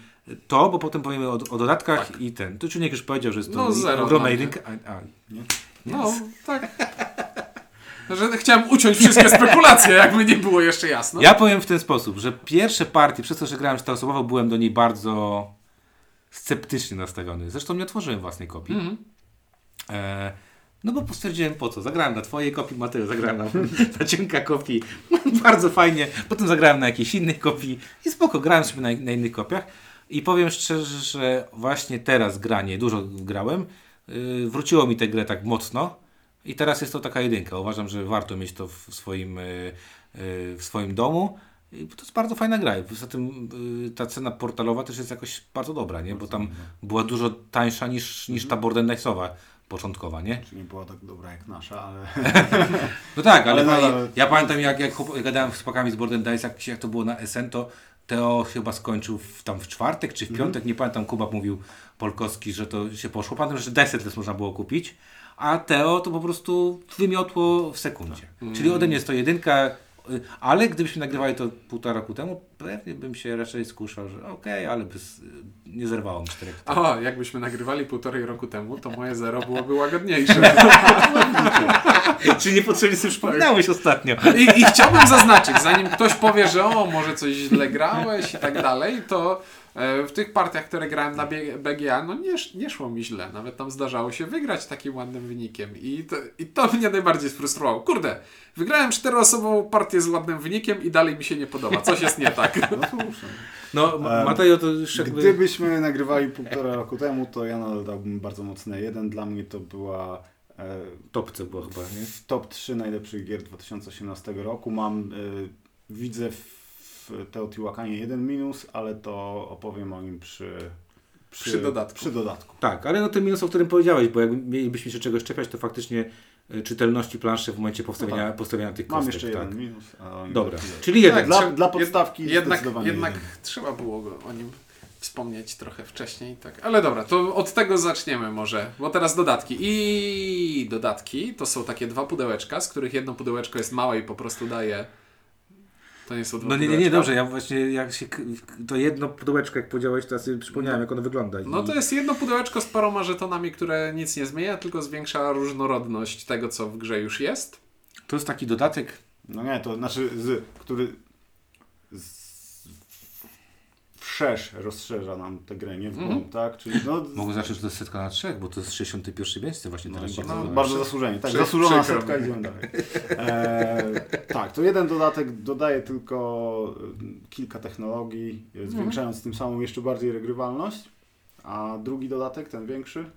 to, bo potem powiemy o, o dodatkach i ten. Tu Czuniek już powiedział, że jest to No, zero ogromna jedynka. A, a, nie? No, tak. Że chciałem uciąć wszystkie spekulacje, jakby nie było jeszcze jasno. Ja powiem w ten sposób, że pierwsze partie, przez to, że grałem czteroosobowo, byłem do niej bardzo sceptycznie nastawiony. Zresztą nie otworzyłem własnej kopii. Mhm. E, no bo stwierdziłem po co. Zagrałem na twojej kopii, Mateo, zagrałem na, na cienka kopii. bardzo fajnie. Potem zagrałem na jakiejś innej kopii i spoko, grałem sobie na, na innych kopiach. I powiem szczerze, że właśnie teraz granie, dużo grałem, y, wróciło mi tę grę tak mocno i teraz jest to taka jedynka. Uważam, że warto mieć to w swoim, y, y, w swoim domu. I to jest bardzo fajna gra. Poza tym y, ta cena portalowa też jest jakoś bardzo dobra, nie? bo tam była dużo tańsza niż, niż ta Borderlands'owa początkowa, nie? Czy nie była tak dobra jak nasza, ale No tak, ale, Ale nadal- ja pamiętam jak, jak gadałem z chłopakami z Borden Dice, jak, jak to było na SN, to Teo chyba skończył w, tam w czwartek czy w piątek, nie pamiętam, Kuba mówił Polkowski, że to się poszło. Pamiętam, że Desetless można było kupić, a Teo to po prostu wymiotło w sekundzie. Czyli ode mnie jest to jedynka, y, ale gdybyśmy nagrywali to półtora roku temu, pewnie bym się raczej skuszał, że okej, ale bez, y, nie zerwało mi czterech. O, jakbyśmy nagrywali półtorej roku temu, to moje zero byłoby łagodniejsze. Czy niepotrzebnie sobie przypominałeś ostatnio? I, I chciałbym zaznaczyć, zanim ktoś powie, że o, może coś źle grałeś i tak dalej, to w tych partiach, które grałem na BGA, no nie, nie szło mi źle. Nawet tam zdarzało się wygrać takim ładnym wynikiem. I to, I to mnie najbardziej sfrustrowało. Kurde, wygrałem czteroosobową partię z ładnym wynikiem i dalej mi się nie podoba. Coś jest nie tak. no słusznie. No, Mateo to jakby... Gdybyśmy nagrywali półtora roku temu, to ja nadal dałbym bardzo mocne jeden. Dla mnie to była e, topce było chyba, nie? w top 3 najlepszych gier 2018 roku. Mam, y, widzę w Teotihuacanie jeden minus, ale to opowiem o nim przy, Przy dodatku. Przy dodatku. Tak, ale no ten minus, o którym powiedziałeś, bo jak mielibyśmy się czegoś czepiać, to faktycznie y, czytelności planszy w momencie powstawienia, No tak. postawienia tych Mam kostek. jeszcze tak. jeden minus. a o nim Dobra, czyli jeden. Tak, dla, Trzeba- dla jed- podstawki Jednak, zdecydowanie jednak jeden. trzeba było go o nim wspomnieć trochę wcześniej. Tak. Ale dobra, to od tego zaczniemy może, bo teraz dodatki. I dodatki to są takie dwa pudełeczka, z których jedno pudełeczko jest małe i po prostu daje. To nie są dwa No nie, nie, nie, dobrze, ja właśnie jak się, to jedno pudełeczko jak powiedziałeś, to ja sobie przypomniałem jak ono wygląda. No to jest jedno pudełeczko z paroma żetonami, które nic nie zmienia, tylko zwiększa różnorodność tego, co w grze już jest. To jest taki dodatek, No nie, to znaczy, z, który z, wszerz rozszerza nam tę grę, nie w głąb, tak? Czyli no, mogę zacząć, że to jest setka na trzech, bo to jest 61 miejsce właśnie no, teraz. bardzo, nazywa. bardzo zasłużenie. Tak, zasłużona przykro setka, idziemy dalej. E, tak, to jeden dodatek dodaje tylko y, kilka technologii, y, Mhm. zwiększając tym samym jeszcze bardziej regrywalność, a drugi dodatek, ten większy,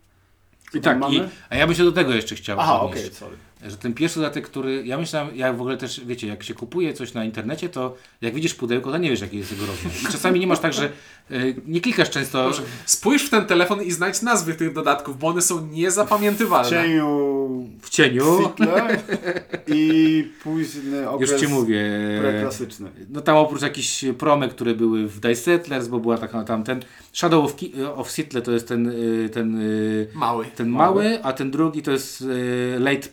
I tak, i, mamy? a ja bym się do tego jeszcze chciał Aha, okej, sorry. Że ten pierwszy dodatek, który ja myślałem, jak w ogóle też, wiecie, jak się kupuje coś na internecie, to jak widzisz pudełko, to nie wiesz, jaki jest jego rozmiar. I czasami nie masz tak, że y, nie klikasz często. Proszę, spójrz w ten telefon i znajdź nazwy tych dodatków, bo one są W niezapamiętywalne. cieniu W cieniu. Sitle i późny okres Już ci mówię. preklasyczny. No tam oprócz jakichś promek, które były w Dice Settlers, bo była taka tam ten Shadow of, Ki- of Seattle to jest ten, y, ten, y, Mały. ten Mały. mały, a ten drugi to jest Late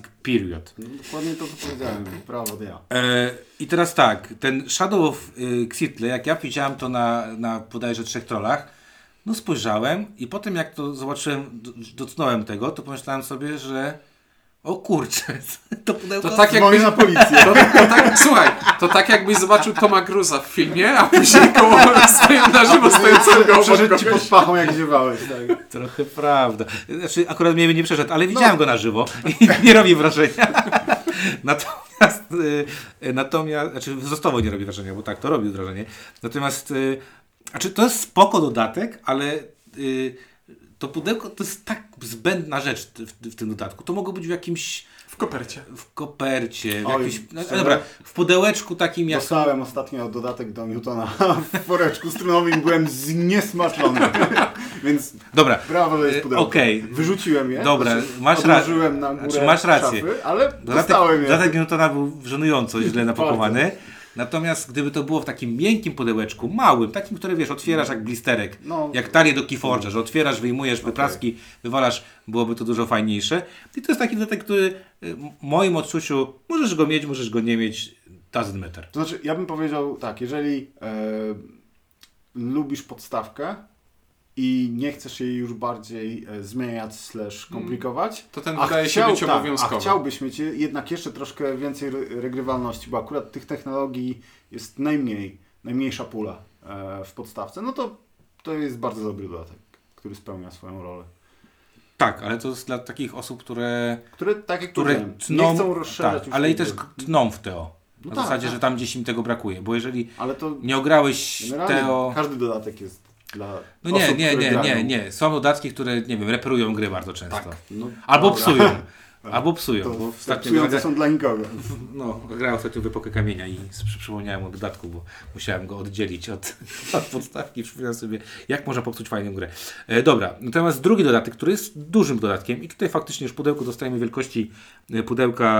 Preclassic Period. No, dokładnie to, co powiedziałem. Prawo ja. E, I teraz tak, ten Shadow of y, Xitle, jak ja widziałem to na, na bodajże trzech trollach, no spojrzałem i potem jak to zobaczyłem, do- dotknąłem tego, to pomyślałem sobie, że o kurczę, to pudełko... To tak jakbyś, na policję. to, to tak, słuchaj, to tak jakbyś zobaczył Toma Cruza w filmie, a później koło stoją na żywo stojącego Przeżyć ci pod pachą, jak ziewałeś. Tak. Trochę prawda. Znaczy, akurat mnie nie przeszedł, ale widziałem go na żywo i nie robi wrażenia. natomiast, y, natomiast, znaczy wzrostowo nie robi wrażenia, bo tak, to robi wrażenie. Natomiast, y, znaczy to jest spoko dodatek, ale y, to pudełko to jest tak zbędna rzecz w, w tym dodatku. To mogło być w jakimś, W kopercie. w kopercie, w Oj, jakimś, no, dobra, w pudełeczku takim jak... Dostałem ostatnio dodatek do Newtona w woreczku strunowym i byłem zniesmaczony. Więc Dobra, brawo, że jest Y, pudełko. okej. Wyrzuciłem je. Dobra, znaczy, masz ra- na górę znaczy, masz rację. szafy, ale Dodatek, dostałem je. dodatek Newtona był żenująco źle napakowany. Natomiast gdyby to było w takim miękkim pudełeczku, małym, takim, które wiesz, otwierasz jak blisterek, No. jak talię do Keyforge'a, że otwierasz, wyjmujesz wypraski, wywalasz, byłoby to dużo fajniejsze. I to jest taki dodatek, który y, w moim odczuciu, możesz go mieć, możesz go nie mieć, doesn't matter. To znaczy, ja bym powiedział tak, jeżeli e, lubisz podstawkę i nie chcesz jej już bardziej e, zmieniać slash komplikować, To ten a wydaje chciał- się być tak, obowiązkowy. A chciałbyś mieć jednak jeszcze troszkę więcej re- regrywalności, bo akurat tych technologii jest najmniej, najmniejsza pula e, w podstawce, no to to jest bardzo dobry dodatek, który spełnia swoją rolę. Tak, ale to jest dla takich osób, które, Które, tak jak które tną, nie chcą rozszerzać tak, już ale i też tną w Teo. No Na tak, zasadzie, tak. że tam gdzieś im tego brakuje, bo jeżeli Ale to nie ograłeś Teo... każdy dodatek jest dla No nie, osób, nie, nie, grają. nie, nie. Są dodatki, które, nie wiem, reperują gry bardzo często. Tak. No, Albo dobra. psują. Albo psują. To bo psujące gra... są dla nikogo. no, grałem ostatnio w epokę kamienia i przy- przypomniałem o dodatku, bo musiałem go oddzielić od, od podstawki przypomniałem sobie, jak można popsuć fajną grę. E, dobra, natomiast drugi dodatek, który jest dużym dodatkiem i tutaj faktycznie już pudełko dostajemy wielkości e, pudełka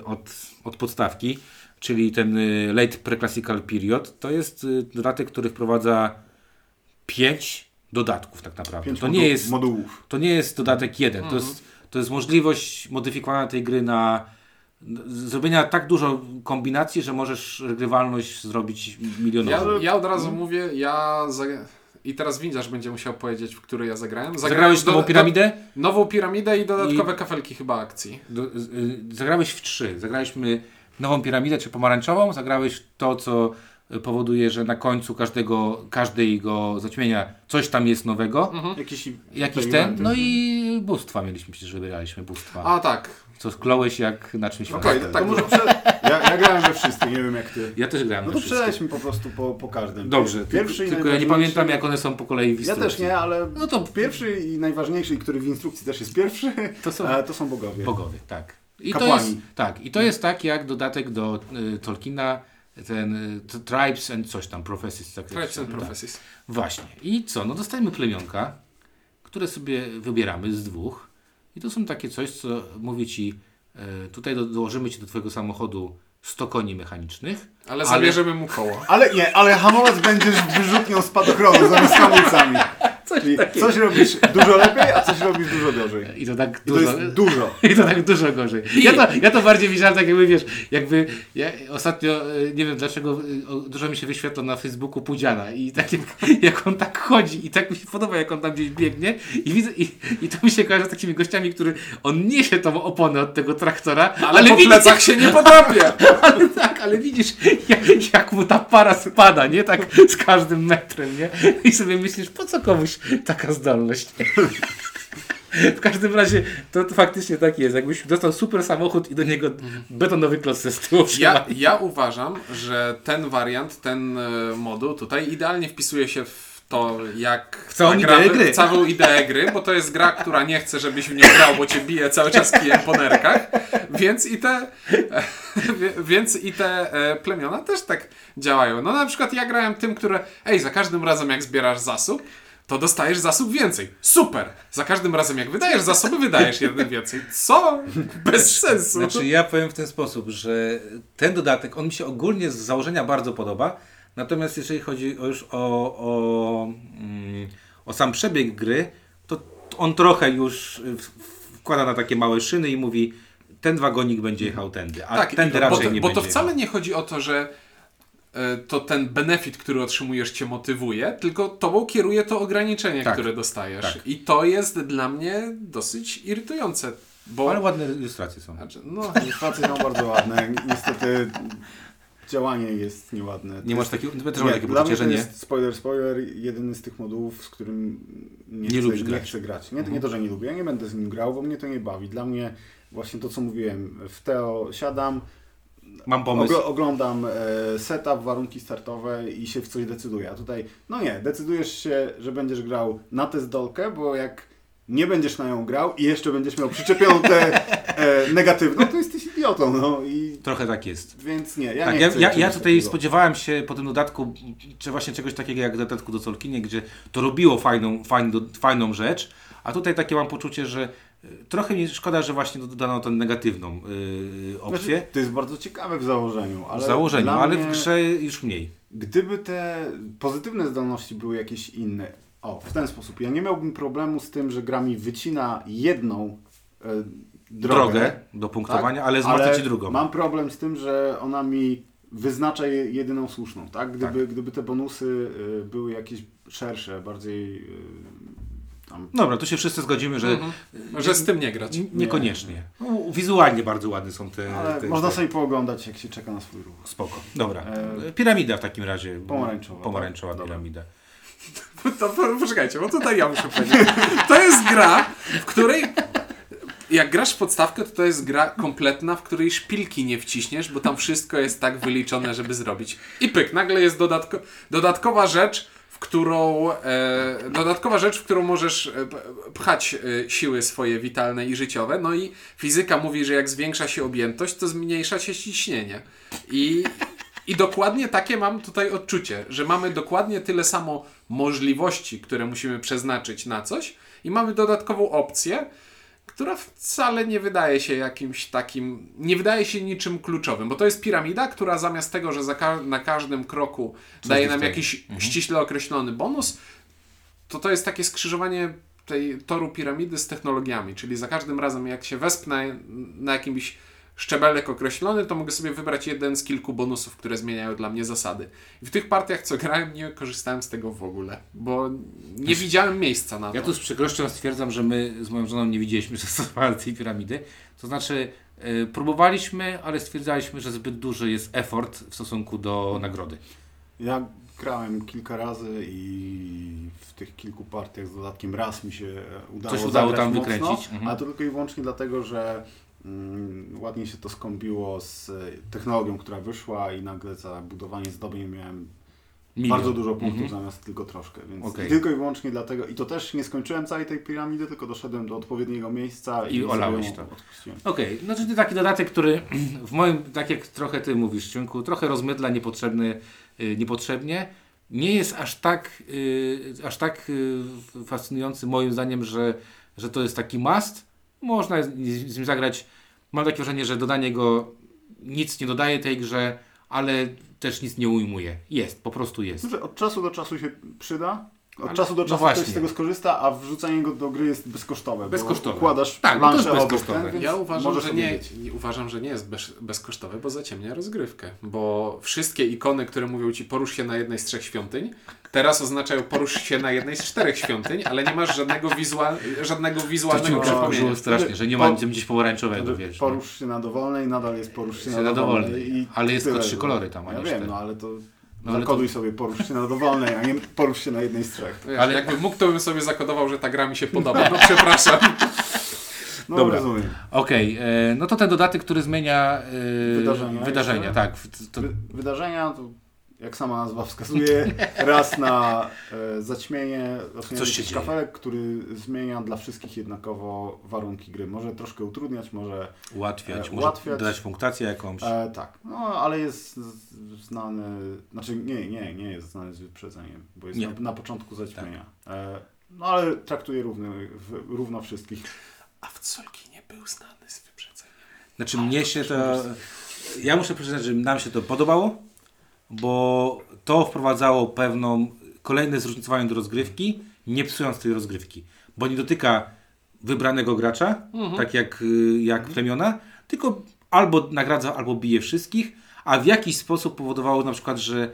e, od, od podstawki, czyli ten e, Late Preclassical Period, to jest dodatek, który wprowadza pięć dodatków tak naprawdę. Pięć to modu- nie jest modułów. to nie jest dodatek jeden. To, jest, to jest możliwość modyfikowania tej gry na zrobienia tak dużo kombinacji, że możesz regrywalność zrobić Ja, milionową. ja od razu mówię, ja. Za... I teraz windziarz będzie musiał powiedzieć, w której ja zagrałem. Zagrałeś do- nową piramidę? Do, nową piramidę i dodatkowe kafelki chyba akcji. Do, y, y, zagrałeś w trzy. Zagraliśmy nową piramidę, czy pomarańczową. Zagrałeś to, co powoduje, że na końcu każdego, każdego zaćmienia coś tam jest nowego. Jakiś, Jakiś ten. No i bóstwa mieliśmy, przecież wybieraliśmy bóstwa. A tak. Co skląłeś jak na czymś Okej, to tak może prze... ja, ja grałem we wszystkie, nie wiem jak ty. Ja też grałem No na to wszystkie. przejdźmy po prostu po, po każdym. Dobrze, Pierwszy i tylko, tylko ja nie najważniejszy- pamiętam jak one są po kolei w Ja instrukcji. też nie, ale No to pierwszy i najważniejszy, który w instrukcji też jest pierwszy, To są- to są bogowie. Bogowie, tak. I to Kapłani. jest, tak. I to jest tak jak dodatek do y, Tolkiena, ten y, t- Tribes and coś tam, Prophecies. Tak, Tribes and tak. Prophecies. Właśnie. I co? No dostajemy plemionka, które sobie wybieramy z dwóch. I to są takie coś, co mówi ci, y, tutaj do, dołożymy ci do twojego samochodu 100 koni mechanicznych. Ale zabierzemy mu koło. Ale nie, ale hamować będziesz wyrzutnią spadochronu zamiast hamulcami. Coś Czyli takiego. coś robisz dużo lepiej, a coś robisz dużo gorzej. I to tak I to dużo. jest dużo. I to tak dużo gorzej. Ja to, ja to bardziej widziałem tak jakby, wiesz, jakby ja ostatnio, e, nie wiem dlaczego, e, dużo mi się wyświetla na Facebooku Pudziana i tak jak, jak on tak chodzi i tak mi się podoba, jak on tam gdzieś biegnie i widzę, i, i to mi się kojarzy z takimi gościami, który on niesie tą oponę od tego traktora, Ale, ale, po widzisz, plecach się nie podrapie. ale tak, ale widzisz, jak, jak mu ta para spada, nie? Tak z każdym metrem, nie? I sobie myślisz, po co komuś taka zdolność? W każdym razie to, to faktycznie tak jest. Jakbyś dostał super samochód i do niego betonowy kloc ze tyłu Ja, ja uważam, że ten wariant, ten e, moduł tutaj idealnie wpisuje się w to, jak W całą ta gra, ideę gry. w całą ideę gry, bo to jest gra, która nie chce, żebyś w nią grał, bo cię bije cały czas kijem po nerkach, więc i te, więc i te e, plemiona też tak działają. No na przykład ja grałem tym, które, ej, za każdym razem jak zbierasz zasób, to dostajesz zasób więcej. Super! Za każdym razem jak wydajesz zasoby, wydajesz jeden więcej. Co? Bez sensu. Znaczy ja powiem w ten sposób, że ten dodatek, on mi się ogólnie z założenia bardzo podoba, natomiast jeżeli chodzi o już o, o, mm, o sam przebieg gry, to on trochę już wkłada na takie małe szyny i mówi ten wagonik będzie jechał tędy, a Tak, tędy bo, raczej to, nie bo będzie to wcale jechał. nie chodzi o to, że to ten benefit, który otrzymujesz, cię motywuje, tylko tobą kieruje to ograniczenie, Tak. które dostajesz. Tak. I to jest dla mnie dosyć irytujące. Bo. Ale ładne ilustracje są. Znaczy, no, Ilustracje są bardzo ładne. Niestety działanie jest nieładne. Nie masz takiego, Nie, takie dla mnie poczucie, to że nie? jest spoiler, spoiler, jedyny z tych modułów, z którym nie, Nie chcę, nie grać. chcę grać. Nie, to nie to, że nie lubię, ja nie będę z nim grał, bo mnie to nie bawi. Dla mnie właśnie to, co mówiłem, w Teo siadam, Mam pomysł. ogl- oglądam e, setup, warunki startowe i się w coś decyduję. A tutaj, no nie, decydujesz się, że będziesz grał na tę zdolkę, bo jak nie będziesz na nią grał i jeszcze będziesz miał przyczepioną tę e, negatywną, to jesteś idiotą, no i Trochę tak jest. więc nie, ja tak, nie ja, ja, ja tutaj takiego. spodziewałem się po tym dodatku, czy właśnie czegoś takiego jak dodatku do Tolkienie, gdzie to robiło fajną, fajną, fajną rzecz, a tutaj takie mam poczucie, że trochę mi szkoda, że właśnie dodano tę negatywną yy, opcję Znaczy, to jest bardzo ciekawe w założeniu, ale w założeniu, ale mnie, w grze już mniej. Gdyby te pozytywne zdolności były jakieś inne, o, w ten sposób, ja nie miałbym problemu z tym, że gra mi wycina jedną e, drogę, Drogę do punktowania, ale zmartwia ci drugą. mam problem z tym, że ona mi wyznacza je- jedyną słuszną, tak? Gdyby, gdyby te bonusy e, były jakieś szersze, bardziej e, tam Dobra, tu się wszyscy zgodzimy, że Mhm. że z tym nie grać. niekoniecznie. No, wizualnie bardzo ładne są te... ale te, można te... sobie pooglądać, jak się czeka na swój ruch. Spoko. Dobra. E, Piramida w takim razie. Pomarańczowa, Pomarańczowa tak? Piramida. To, po- poczekajcie, bo tutaj ja muszę powiedzieć. To jest gra, w której jak grasz w podstawkę, to to jest gra kompletna, w której szpilki nie wciśniesz, bo tam wszystko jest tak wyliczone, żeby zrobić. I pyk, nagle jest dodatko, dodatkowa rzecz, którą e, dodatkowa rzecz, w którą możesz e, pchać e, siły swoje witalne i życiowe. No i fizyka mówi, że jak zwiększa się objętość, to zmniejsza się ciśnienie. I, i dokładnie takie mam tutaj odczucie, że mamy dokładnie tyle samo możliwości, które musimy przeznaczyć na coś i mamy dodatkową opcję, która wcale nie wydaje się jakimś takim, nie wydaje się niczym kluczowym, bo to jest piramida, która zamiast tego, że ka- na każdym kroku daje nam jakiś ściśle określony bonus, to to jest takie skrzyżowanie tej toru piramidy z technologiami, czyli za każdym razem jak się wespnę na jakimś szczebelek określony, to mogę sobie wybrać jeden z kilku bonusów, które zmieniają dla mnie zasady. I w tych partiach, co grałem, nie korzystałem z tego w ogóle, bo nie widziałem miejsca na to. Ja tu z przykrością stwierdzam, że my z moją żoną nie widzieliśmy zastosowania tej piramidy. To znaczy, e, próbowaliśmy, ale stwierdzaliśmy, że zbyt duży jest effort w stosunku do nagrody. Ja grałem kilka razy i w tych kilku partiach z dodatkiem raz mi się udało Coś udało tam mocno, wykręcić, mhm. Ale to tylko i wyłącznie dlatego, że ładnie się to skąpiło z e, technologią, która wyszła i nagle za budowanie zdobień miałem Milion. bardzo dużo punktów Mhm. zamiast tylko troszkę, więc Okej. tylko i wyłącznie dlatego i to też nie skończyłem całej tej piramidy, tylko doszedłem do odpowiedniego miejsca i, I olałeś to. Okej, znaczy to taki dodatek, który w moim, tak jak trochę ty mówisz, Ciunku, trochę rozmydla niepotrzebny, y, niepotrzebnie. Nie jest aż tak, y, aż tak y, fascynujący moim zdaniem, że, że to jest taki must. Można z, nim zagrać. Mam takie wrażenie, że dodanie go nic nie dodaje tej grze, ale też nic nie ujmuje. Jest, po prostu jest. Znaczy, od czasu do czasu się przyda. Od Ale- czasu do no czasu właśnie. ktoś z tego skorzysta, a wrzucanie go do gry jest bezkosztowe. Bezkosztowe. Układasz Tak, no to jest bezkosztowe. ten, więc Ja uważam, że nie, nie, uważam, że nie jest bez, bezkosztowe, bo zaciemnia rozgrywkę. Bo wszystkie ikony, które mówią ci porusz się na jednej z trzech świątyń, teraz oznaczają porusz się na jednej z czterech świątyń, ale nie masz żadnego, wizual, żadnego To wizualnego przypomnienia. strasznie, że nie ma gdzieś pomarańczowego, wiesz. no. Porusz się na dowolnej, nadal jest porusz się Się na dowolnej. dowolnej, i ale jest tylko trzy kolory tam, a Ja nie wiem, cztery. no ale to No, ale zakoduj sobie porusz się na dowolnej, a nie porusz się na jednej z trzech. Wiesz, Ale- Jakbym mógł, to bym sobie zakodował, że ta gra mi się podoba. No przepraszam. No Dobra. rozumiem. Okej, e, no to ten dodatek, który zmienia e, Wydarzenia wydarzenia jeszcze? tak. To, Wy, wydarzenia, to jak sama nazwa wskazuje, raz na e, zaćmienie, Coś się kafelek, który zmienia dla wszystkich jednakowo warunki gry. Może troszkę utrudniać, może ułatwiać, E, może ułatwiać. dodać punktację jakąś. E, tak, no ale jest znany, znaczy nie, nie, nie jest znany z wyprzedzeniem, bo jest. Tak. na, na początku zaćmienia. E, no ale traktuje równy, w, równo wszystkich. A w Solki nie był znany z wyprzedzeniem. Znaczy mnie się to... Ja muszę przyznać, że nam się to podobało, bo to wprowadzało pewną kolejne zróżnicowanie do rozgrywki, nie psując tej rozgrywki. Bo nie dotyka wybranego gracza, tak jak, y, jak plemiona, tylko albo nagradza, albo bije wszystkich, a w jakiś sposób powodowało na przykład, że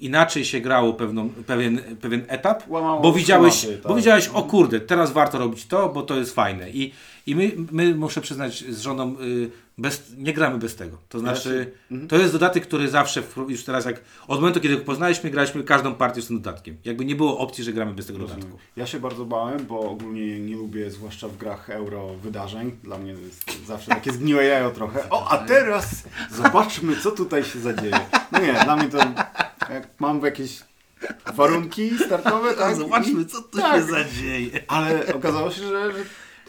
inaczej się grało pewną, pewien, pewien etap, Łamało bo widziałeś, schematy, tak. bo widziałeś, o kurde, teraz warto robić to, bo to jest fajne. I, i my, my, muszę przyznać, z żoną y, bez, nie gramy bez tego. To znaczy, Mhm. to jest dodatek, który zawsze, już teraz jak, od momentu, kiedy go poznaliśmy, graliśmy każdą partię z tym dodatkiem. Jakby nie było opcji, że gramy bez tego Rozumiem. dodatku. Ja się bardzo bałem, bo ogólnie nie lubię, zwłaszcza w grach euro, wydarzeń. Dla mnie to jest zawsze takie zgniłe jajo trochę. O, a teraz zobaczmy, co tutaj się zadzieje. No nie, dla mnie to, jak mam jakieś warunki startowe, tak? i- co tu tak. zadzieje. Ale okazało się, że, że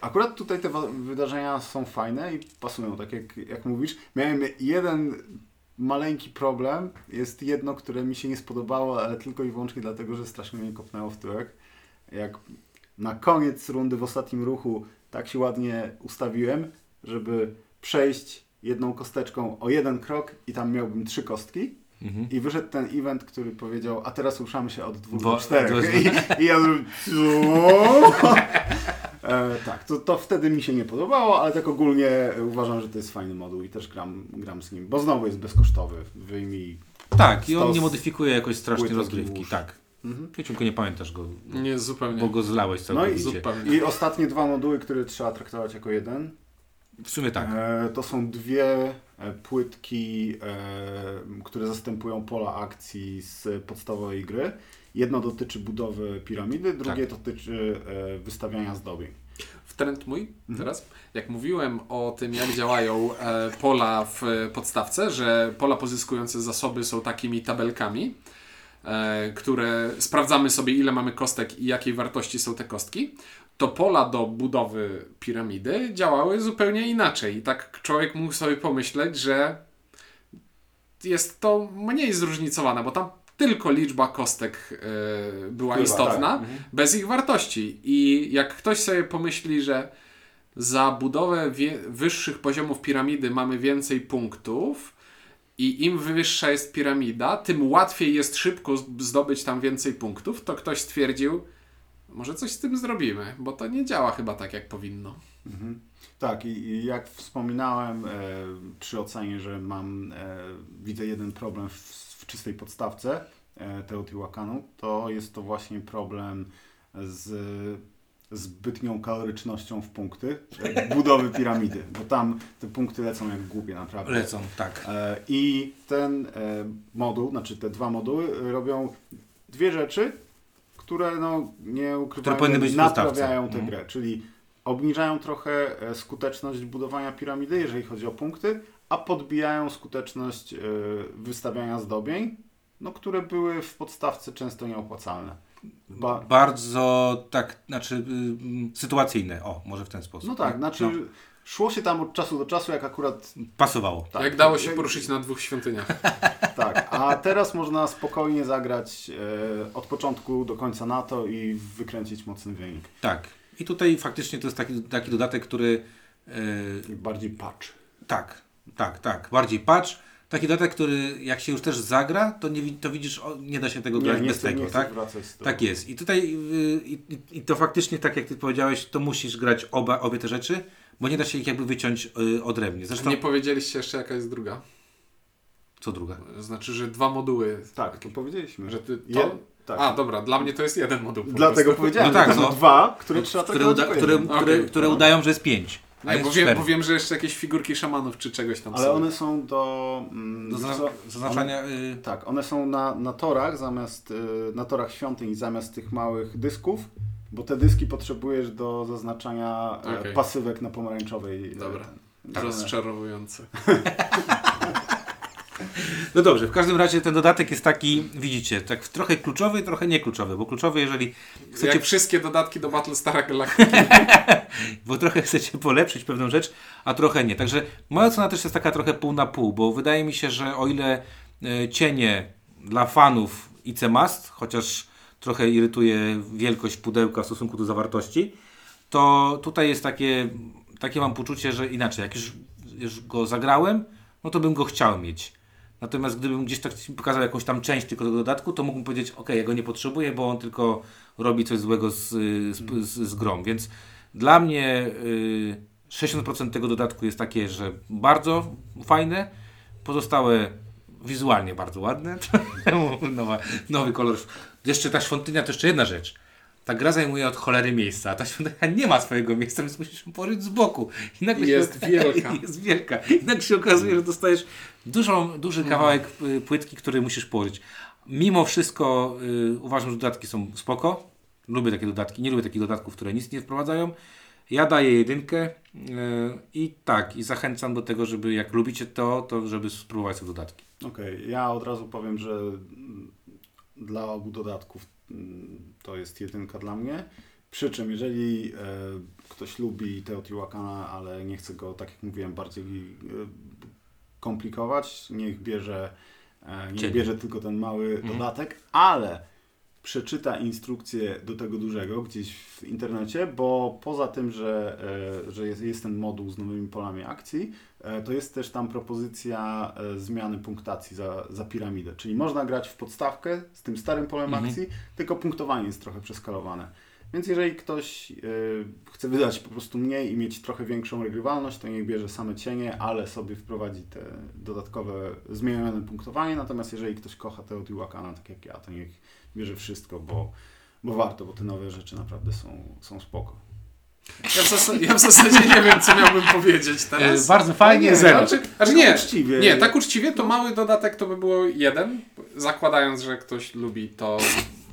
akurat tutaj te wydarzenia są fajne i pasują, tak jak, jak mówisz. Miałem jeden maleńki problem. Jest jedno, które mi się nie spodobało, ale tylko i wyłącznie dlatego, że strasznie mnie kopnęło w tyłek. Jak na koniec rundy w ostatnim ruchu tak się ładnie ustawiłem, żeby przejść jedną kosteczką o jeden krok i tam miałbym trzy kostki. Mhm. I wyszedł ten event, który powiedział, a teraz ruszamy się od dwóch do czterech. I, i ja zrobiłem, co? E, tak, to, to wtedy mi się nie podobało, ale tak ogólnie uważam, że to jest fajny moduł i też gram, gram z nim, bo znowu jest bezkosztowy. Wyjmij. Tak, i on nie modyfikuje jakoś strasznie rozgrywki. Tak. Mhm. Pieciunku, nie pamiętasz go, Nie, zupełnie. bo go zlałeś No całkowicie. i, Zupełnie. i ostatnie dwa moduły, które trzeba traktować jako jeden. W sumie tak. E, to są dwie e, płytki, e, które zastępują pola akcji z podstawowej gry. Jedno dotyczy budowy piramidy, drugie dotyczy e, wystawiania zdobień. W trend mój teraz. Jak mówiłem o tym, jak działają e, pola w podstawce, że pola pozyskujące zasoby są takimi tabelkami, e, które sprawdzamy sobie, ile mamy kostek i jakiej wartości są te kostki, to pola do budowy piramidy działały zupełnie inaczej. I tak człowiek mógł sobie pomyśleć, że jest to mniej zróżnicowane, bo tam tylko liczba kostek e, była Wpływa, istotna, tak. Mhm. bez ich wartości. I jak ktoś sobie pomyśli, że za budowę wyższych poziomów piramidy mamy więcej punktów i im wyższa jest piramida, tym łatwiej jest szybko zdobyć tam więcej punktów, to ktoś stwierdził, może coś z tym zrobimy, bo to nie działa chyba tak, jak powinno. Mhm. Tak, i, i jak wspominałem e, przy ocenie, że mam, e, widzę jeden problem w czystej podstawce e, Teotihuacanu, to jest to właśnie problem z zbytnią kalorycznością w punkty e, budowy piramidy, bo tam te punkty lecą jak głupie naprawdę. Lecą, tak. E, I ten moduł, znaczy te dwa moduły robią dwie rzeczy, które no, nie ukrywają, powinny być naprawiają tę Mhm. grę, czyli obniżają trochę skuteczność budowania piramidy, jeżeli chodzi o punkty, a podbijają skuteczność e, wystawiania zdobień, no, które były w podstawce często nieopłacalne. Ba- Bardzo tak, znaczy y, sytuacyjne. O, może w ten sposób. no tak, znaczy No, szło się tam od czasu do czasu, jak akurat pasowało. tak, jak dało się jak- poruszyć na dwóch świątyniach. Tak, a teraz można spokojnie zagrać e, od początku do końca na to i wykręcić mocny wynik. Tak. I tutaj faktycznie to jest taki, taki dodatek, który y, Bardziej patch. tak, tak, tak, bardziej patch. Taki dodatek, który jak się już też zagra, to, nie, to widzisz, o, nie da się tego grać bez chcę, tego, nie tak? Tak jest. I tutaj y, i, i, to faktycznie, tak jak ty powiedziałeś, to musisz grać oba, obie te rzeczy, bo nie da się ich jakby wyciąć y, odrębnie. Zresztą, Nie powiedzieliście jeszcze, jaka jest druga. co druga? Znaczy, że dwa moduły. Tak, to powiedzieliśmy. Że ty to... Je- tak. A, dobra, dla mnie to jest jeden moduł. po Dlatego prostu. powiedziałem, No tak, że to są no. dwa, które trzeba które, tak uda, które, jednym. które, no. udają, że jest pięć. Bo, wiem, bo wiem, że jeszcze jakieś figurki szamanów czy czegoś tam Ale są. one są do... mm, Do zaznaczania... One, y, tak, one są na, na torach zamiast, y, na torach świątyń zamiast tych małych dysków, bo te dyski potrzebujesz do zaznaczania e, Okej. pasywek na pomarańczowej. Dobra. Rozczarowujące. No dobrze, w każdym razie ten dodatek jest taki, widzicie, tak trochę kluczowy i trochę niekluczowy, bo kluczowy, jeżeli chcecie, Jak wszystkie dodatki do Battlestara Galactica. bo trochę chcecie polepszyć pewną rzecz, a trochę nie. Także moja ocena też jest taka trochę pół na pół, bo wydaje mi się, że o ile e, cienie dla fanów IC Must, chociaż trochę irytuje wielkość pudełka w stosunku do zawartości, to tutaj jest takie, takie mam poczucie, że inaczej, jak już, już go zagrałem, no to bym go chciał mieć. Natomiast gdybym gdzieś tak pokazał jakąś tam część tylko tego dodatku, to mógłbym powiedzieć, ok, ja go nie potrzebuję, bo on tylko robi coś złego z, z, z, z grą. Więc dla mnie y, 60% tego dodatku jest takie, że bardzo fajne, pozostałe wizualnie bardzo ładne. Nowy kolor. Jeszcze ta świątynia to jeszcze jedna rzecz. Ta gra zajmuje od cholery miejsca, a ta świątynia nie ma swojego miejsca, więc musisz ją położyć z boku. I nagle Jest się, wielka. Jest wielka. I nagle się okazuje, że dostajesz dużą, duży kawałek y, płytki, który musisz położyć. Mimo wszystko y, uważam, że dodatki są spoko. Lubię takie dodatki. Nie lubię takich dodatków, które nic nie wprowadzają. Ja daję jedynkę y, i tak, i zachęcam do tego, żeby jak lubicie to, to żeby spróbować te dodatki. Okej, ja od razu powiem, że dla obu dodatków to jest jedynka dla mnie. Przy czym, jeżeli e, ktoś lubi Teotihuacana, ale nie chce go, tak jak mówiłem, bardziej e, komplikować, niech bierze, e, niech bierze tylko ten mały Mhm. dodatek, ale przeczyta instrukcję do tego dużego gdzieś w internecie, bo poza tym, że, e, że jest, jest ten moduł z nowymi polami akcji, to jest też tam propozycja e, zmiany punktacji za, za piramidę. Czyli można grać w podstawkę z tym starym polem Mhm. akcji, tylko punktowanie jest trochę przeskalowane. Więc jeżeli ktoś e, chce wydać po prostu mniej i mieć trochę większą regrywalność, to niech bierze same cienie, ale sobie wprowadzi te dodatkowe zmienione punktowanie. Natomiast jeżeli ktoś kocha Teotihuacana, tak jak ja, to niech bierze wszystko, bo, bo warto, bo te nowe rzeczy naprawdę są, są spoko. Ja w, zasadzie, ja w zasadzie nie wiem, co miałbym powiedzieć teraz. E, bardzo fajnie, nie, zero. Znaczy, znaczy nie, uczciwie. nie, tak uczciwie to mały dodatek to by było jeden, zakładając, że ktoś lubi to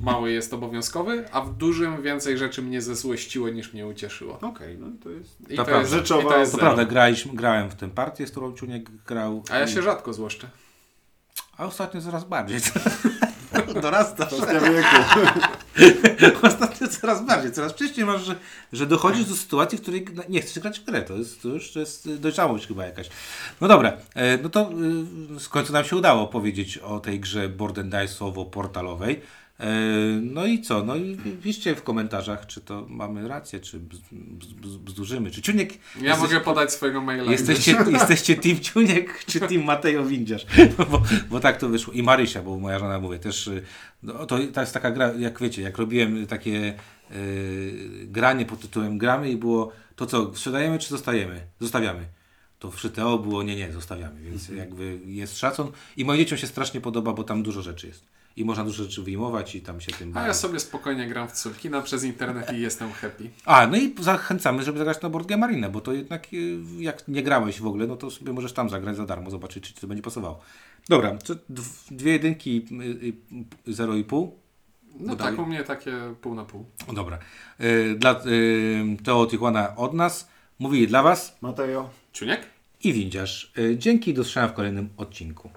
mały jest obowiązkowy, a w dużym więcej rzeczy mnie zezłościło niż mnie ucieszyło. Okej, no i to jest... I To to, prawda. jest, i Rzeczowa- to jest To prawda, graliśmy, grałem w tę partię, z którą Ciuniek grał. A ja się rzadko złoszczę. A ostatnio coraz bardziej. Dorastasz. Kwestia wieku. Ostatnio coraz bardziej, coraz wcześniej masz, że, że dochodzisz do sytuacji, w której nie chcesz grać w grę. To, jest, to już to jest dojrzałość chyba jakaś. No dobra, e, no to y, w końcu nam się udało powiedzieć o tej grze board and dice'owo-portalowej. E, No i co? No i piszcie w komentarzach, czy to mamy rację, czy bz, bz, bz, bzdurzymy. Czy Ciuniek... Ja jesteś- mogę podać swojego maila. Jesteście, jesteście Team Ciuniek czy Team Mateo Windziarz? Bo, bo tak to wyszło. I Marysia, bo moja żona mówię też. y, No, to, to jest taka gra, jak wiecie, jak robiłem takie y, granie pod tytułem gramy i było to co, sprzedajemy czy zostajemy? Zostawiamy. To w Szyteo było nie, nie, zostawiamy, więc jakby jest szacun. I moim dzieciom się strasznie podoba, bo tam dużo rzeczy jest. I można dużo rzeczy wyjmować i tam się tym A bawić. ja sobie spokojnie gram w Sulkina przez internet i jestem happy. A, no i zachęcamy, żeby zagrać na Board Game Arena, bo to jednak y, jak nie grałeś w ogóle, no to sobie możesz tam zagrać za darmo, zobaczyć, czy to będzie pasowało. Dobra, dwie jedynki, y, y, zero i pół. No Dodali? tak u mnie takie pół na pół. O, Dobra. Y, Dla y, Teo Tijuana od nas, mówili dla Was Mateo. Ciuniek? i Windziarz. Y, Dzięki, do zobaczenia w kolejnym odcinku.